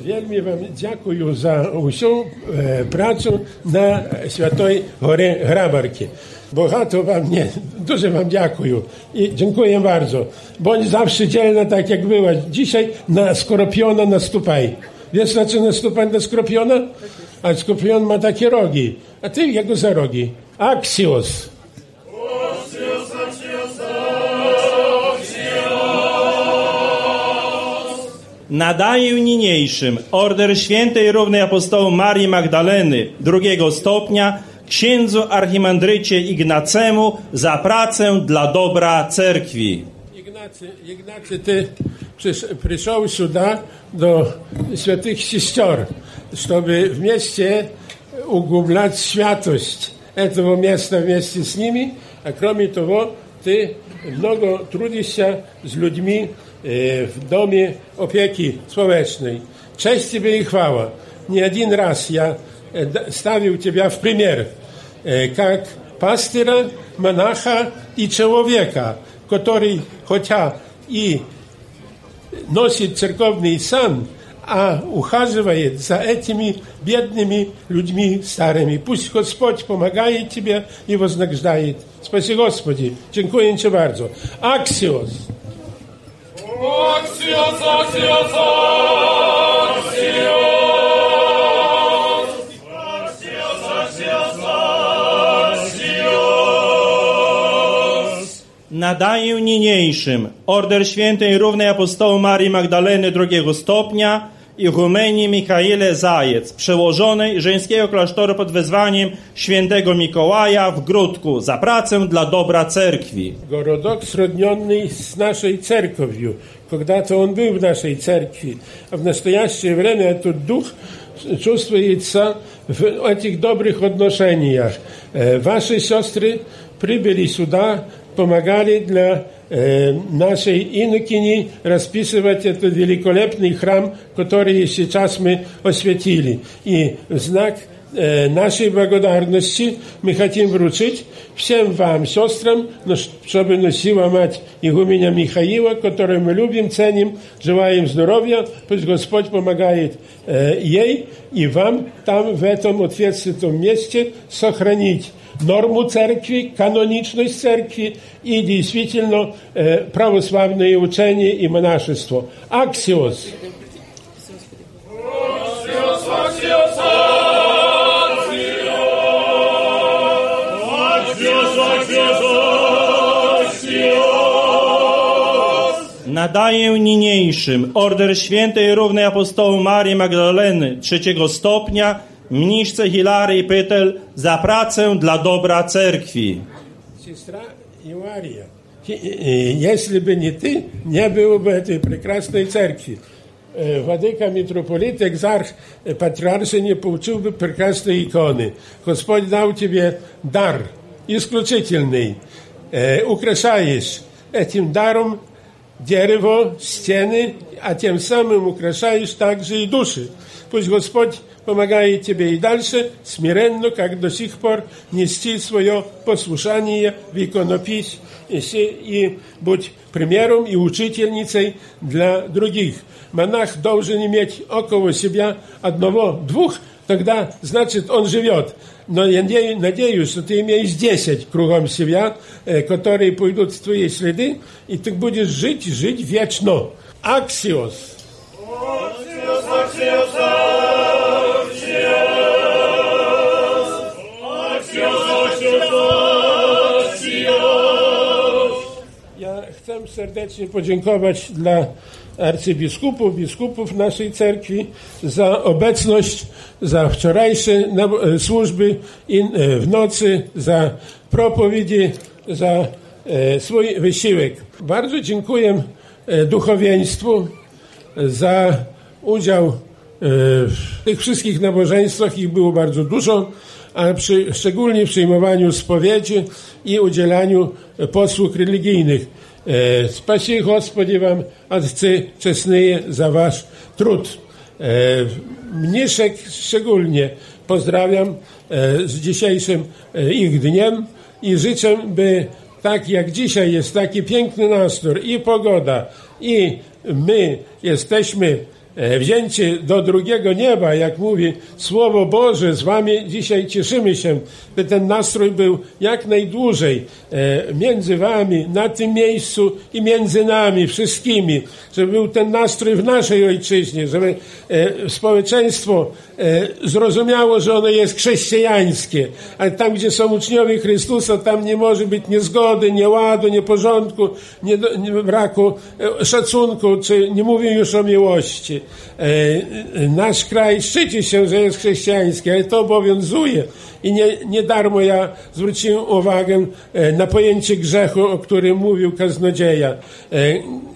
вельми вам дякую за усю е, працю на Святої Горі Грабарки. Багато вам, nie, дуже вам дякую i dziękuję bardzo. Bądź zawsze dzielna tak jak była. Dzisiaj na skorpiona nastupaj. Wiesz na co nastupać na skorpiona? A skorpion ma takie rogi. A ty jego za rogi. Axios. Nadaję niniejszym Order Świętej Równej Apostołu Marii Magdaleny drugiego stopnia księdzu archimandrycie Ignacemu za pracę dla dobra cerkwi. Ignacy, Ignacy, ty przysz, przyszedł сюда do świętych sióstr, żeby w mieście ugublać światość этого места wместе z nimi, a кроме того, ty mnogo trudzisz się z ludźmi e, w domie opieki społecznej. Cześć Ciebie i chwała. Nie jeden raz ja e, d- stawił Ciebie w пример, e, как пастыря, монаха и человека, который хотя и носит церковный сан, а ухаживает за этими бедными людьми старыми. Пусть Господь помогает тебе и вознаграждает. Спаси Господи. Dziękuję Ci bardzo. Axios. Nadaję niniejszym. Order Świętej Równej Apostołu Marii Magdaleny drugiego stopnia i Humenii Michaele Zajec, przełożonej żeńskiego klasztoru pod wezwaniem świętego Mikołaja w Grudku za pracę dla dobra cerkwi. Городок, сродненный с нашей церковью. Когда-то он был в нашей церкви, а в настоящее время этот дух чувствуется в этих добрых отношениях. Э, Ваши сестры прибыли сюда, помогали для э, нашей инокини расписывать этот великолепный храм, который сейчас мы осветили. И в знак naszej благодарности мы хотим вручить всем вам, сестрам, но чтобы носила мать игуменя Михаила, которую мы любим, ценим, желаем здоровья, пусть Господь помогает э, ей и вам там, в этом ответственном месте, сохранить норму церкви, каноничность церкви и действительно э, православное учение и монашество. Аксиос. Nadaję niniejszym Order Świętej Równej Apostołu Marii Magdaleny trzeciego stopnia mniszce Hilarii Pytel za pracę dla dobra cerkwi. Сестра Ивария, Хи- э, если бы не ты, не было бы этой прекрасной церкви. Э, Владыка, митрополит, экзарх, э, патриарша не получил бы прекрасной иконы. Господь дал тебе дар исключительный. Э, Украшаешь этим даром дерево, стены, а тем самым украшаешь также и души. Пусть Господь помогает тебе и дальше смиренно, как до сих пор, нести свое послушание в иконопись и, и будь примером и учительницей для других. Монах должен иметь около себя одного-двух, тогда, значит, он живет. Но я наде- надеюсь, что ты имеешь 10 кругом себя, э, которые пойдут в твои следы, и ты будешь жить, жить вечно. Аксиос. Axios, axios. Ja chcę serdecznie podziękować dla arcybiskupów, biskupów naszej cerkwi za obecność, za wczorajsze nab- służby e, w nocy, za propowiedzi, za e, swój wysiłek. Bardzo dziękuję e, duchowieństwu za udział w tych wszystkich nabożeństwach. Ich było bardzo dużo, a przy, szczególnie w przyjmowaniu spowiedzi i udzielaniu posług religijnych. E, Спаси, Господи, вам, Отцы czesnyje, za Wasz trud. E, Mniszek szczególnie pozdrawiam e, z dzisiejszym e, ich dniem i życzę, by tak jak dzisiaj jest taki piękny nastrój i pogoda i my jesteśmy e, wzięci do drugiego nieba, jak mówi Słowo Boże, z Wami dzisiaj cieszymy się, by ten nastrój był jak najdłużej e, między Wami, na tym miejscu i między nami wszystkimi, żeby był ten nastrój w naszej ojczyźnie, żeby e, społeczeństwo e, zrozumiało, że ono jest chrześcijańskie, ale tam, gdzie są uczniowie Chrystusa, tam nie może być niezgody, nieładu, nieporządku, nie, nie braku e, szacunku, czy nie mówię już o miłości. E, e, nasz kraj szczyci się, że jest chrześcijański, ale to obowiązuje. I nie, nie darmo ja zwróciłem uwagę e, na pojęcie grzechu, o którym mówił kaznodzieja.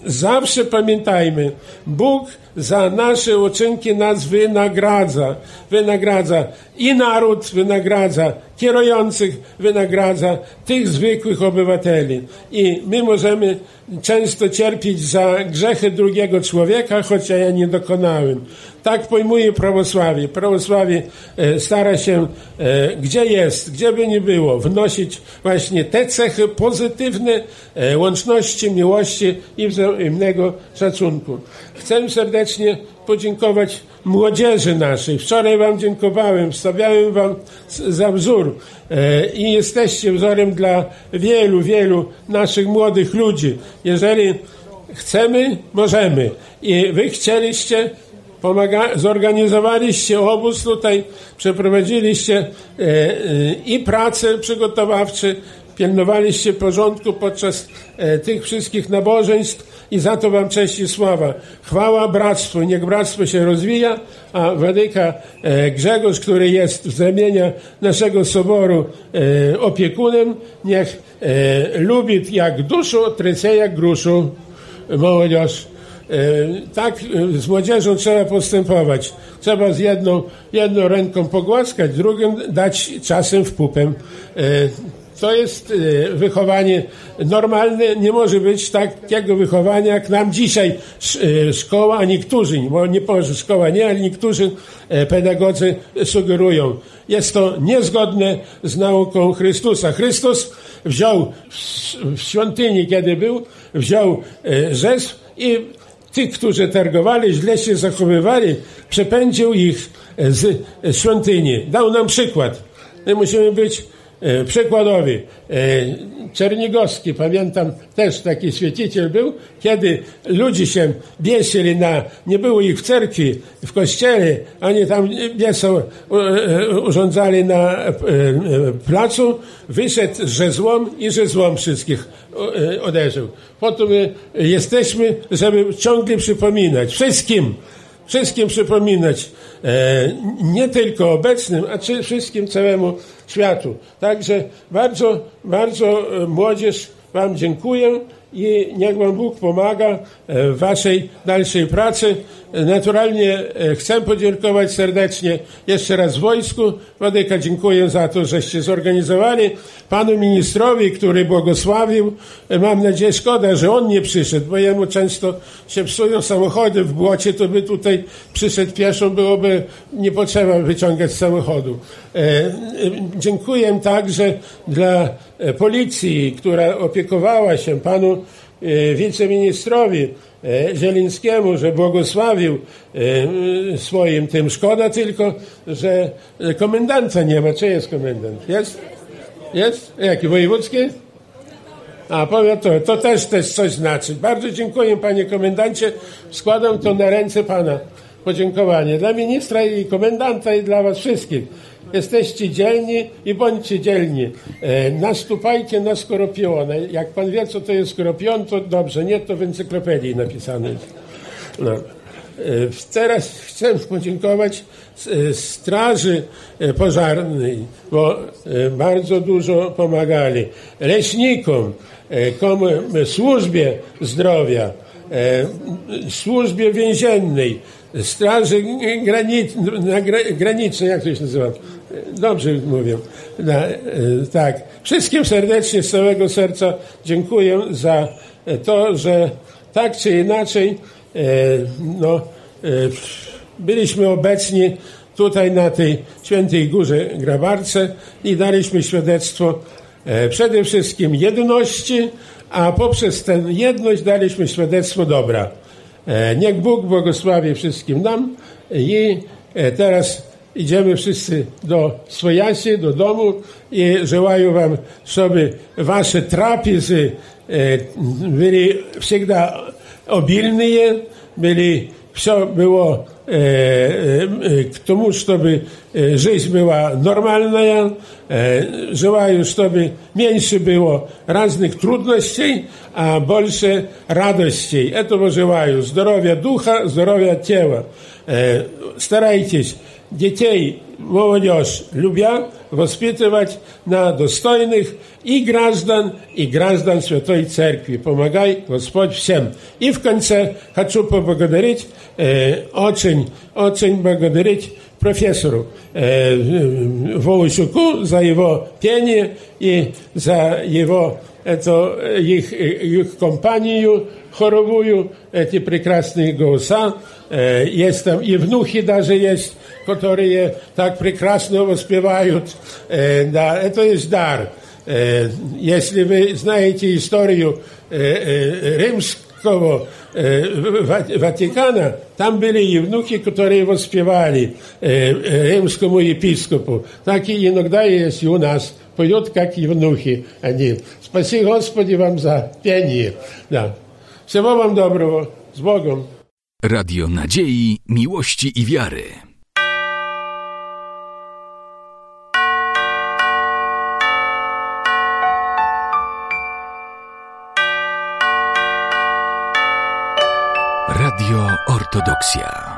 Zawsze pamiętajmy, Bóg za nasze uczynki nas wynagradza. Wynagradza i naród wynagradza, kierujących wynagradza, tych zwykłych obywateli. I my możemy często cierpieć za grzechy drugiego człowieka, chociaż ja nie dokonałem. Tak pojmuje prawosławie. Prawosławie e, stara się, e, gdzie jest, gdzie by nie było, wnosić właśnie te cechy pozytywne e, łączności, miłości i wzajemnego szacunku. Chcę serdecznie podziękować młodzieży naszej. Wczoraj Wam dziękowałem, wstawiałem Wam za wzór i jesteście wzorem dla wielu, wielu naszych młodych ludzi. Jeżeli chcemy, możemy. I Wy chcieliście, pomaga- zorganizowaliście obóz tutaj, przeprowadziliście e, e, i prace przygotowawcze, pilnowaliście porządku podczas e, tych wszystkich nabożeństw i za to Wam cześć i sława. Chwała bractwu, niech bractwo się rozwija, a Wadyka e, Grzegorz, który jest z ramienia naszego soboru e, opiekunem, niech e, lubi jak duszu, trece jak gruszu, młodzież. E, Tak e, z młodzieżą trzeba postępować. Trzeba z jedną, jedną ręką pogłaskać, drugą dać czasem w pupę. E, To jest wychowanie normalne. Nie może być takiego wychowania, jak nam dzisiaj sz- szkoła, a niektórzy, bo nie powiem, że szkoła nie, ale niektórzy pedagodzy sugerują. Jest to niezgodne z nauką Chrystusa. Chrystus wziął w- świątyni, kiedy był, wziął rzeź i tych, którzy targowali, źle się zachowywali, przepędził ich e, z e, świątyni. Dał nam przykład. My musimy być przykładowi. E, Czernigowski, pamiętam, też taki świeciciel był, kiedy ludzie się biesili na, nie było ich w cerkwi, w kościele, oni tam biesą e, e, urządzali na e, e, placu, wyszedł z żezłą i żezłą wszystkich e, uderzył. Potem my jesteśmy, żeby ciągle przypominać wszystkim, wszystkim przypominać, e, nie tylko obecnym, a wszystkim całemu światu. Także bardzo, bardzo e, młodzież Wam dziękuję i niech Wam Bóg pomaga e, w Waszej dalszej pracy. E, Naturalnie e, chcę podziękować serdecznie jeszcze raz wojsku. Wadyka dziękuję za to, żeście zorganizowali. Panu ministrowi, który błogosławił. Mam nadzieję, szkoda, że on nie przyszedł, bo jemu często się psują samochody w błocie, to by tutaj przyszedł pieszo, byłoby nie potrzeba wyciągać samochodu. Dziękuję także dla policji, która opiekowała się panu e, wiceministrowi e, Zielińskiemu, że błogosławił e, swoim tym. Szkoda tylko, że e, komendanta nie ma. Czy jest komendant? Jest? Jest? Jaki? Wojewódzki? A powiem to, to też, też coś znaczy. Bardzo dziękuję panie komendancie. Składam to na ręce pana podziękowanie dla ministra i komendanta i dla was wszystkich. Jesteście dzielni i bądźcie dzielni. Nastupajcie na skorpiona. Jak pan wie, co to jest skorpion, to dobrze. Nie, to w encyklopedii napisane jest. No. E, teraz chcę podziękować e, Straży e, Pożarnej, bo bardzo dużo pomagali. Leśnikom, komu, służbie zdrowia, służbie więziennej, Straży granic, na gra, granicznej, jak to się nazywa? Dobrze mówię. E, tak. Wszystkim serdecznie z całego serca dziękuję za to, że tak czy inaczej e, no, e, byliśmy obecni tutaj na tej świętej górze Grabarce i daliśmy świadectwo przede wszystkim jedności, a poprzez tę jedność daliśmy świadectwo dobra. Niech Bóg błogosławi wszystkim nam i teraz idziemy wszyscy do swojasi, do domu i żełaję Wam, żeby Wasze trapizy e, byli zawsze obilne, byli, все było e, e, k тому, чтобы e, жизнь była normalna. E, Желаю, чтобы меньше było разных трудностей, a больше радостей. Этого желаю. Здоровья духа, здоровья тела. Э, Старайтесь детей, молодежь, любя, воспитывать на достойных и граждан, и граждан Святой Церкви. Помогай, Господь, всем. И в конце хочу поблагодарить, э, очень, очень благодарить профессору э, Волощуку за его пение и за его это, их, их компанию хоровую, эти прекрасные голоса. Э, Есть там и внухи даже есть, которые так прекрасно воспевают. Э, Да, это есть дар. Э, Если вы знаете историю э, э, римского э, Ва- Ватикана, там были и внуки, которые воспевали э, э, римскому епископу. Так и иногда есть и у нас. Поют, как и внухи они. Спаси, Господи, вам за пение. Да. Всего вам доброго. С Богом. Radio Nadziei, Miłości i Wiary. Radio Ortodoksja.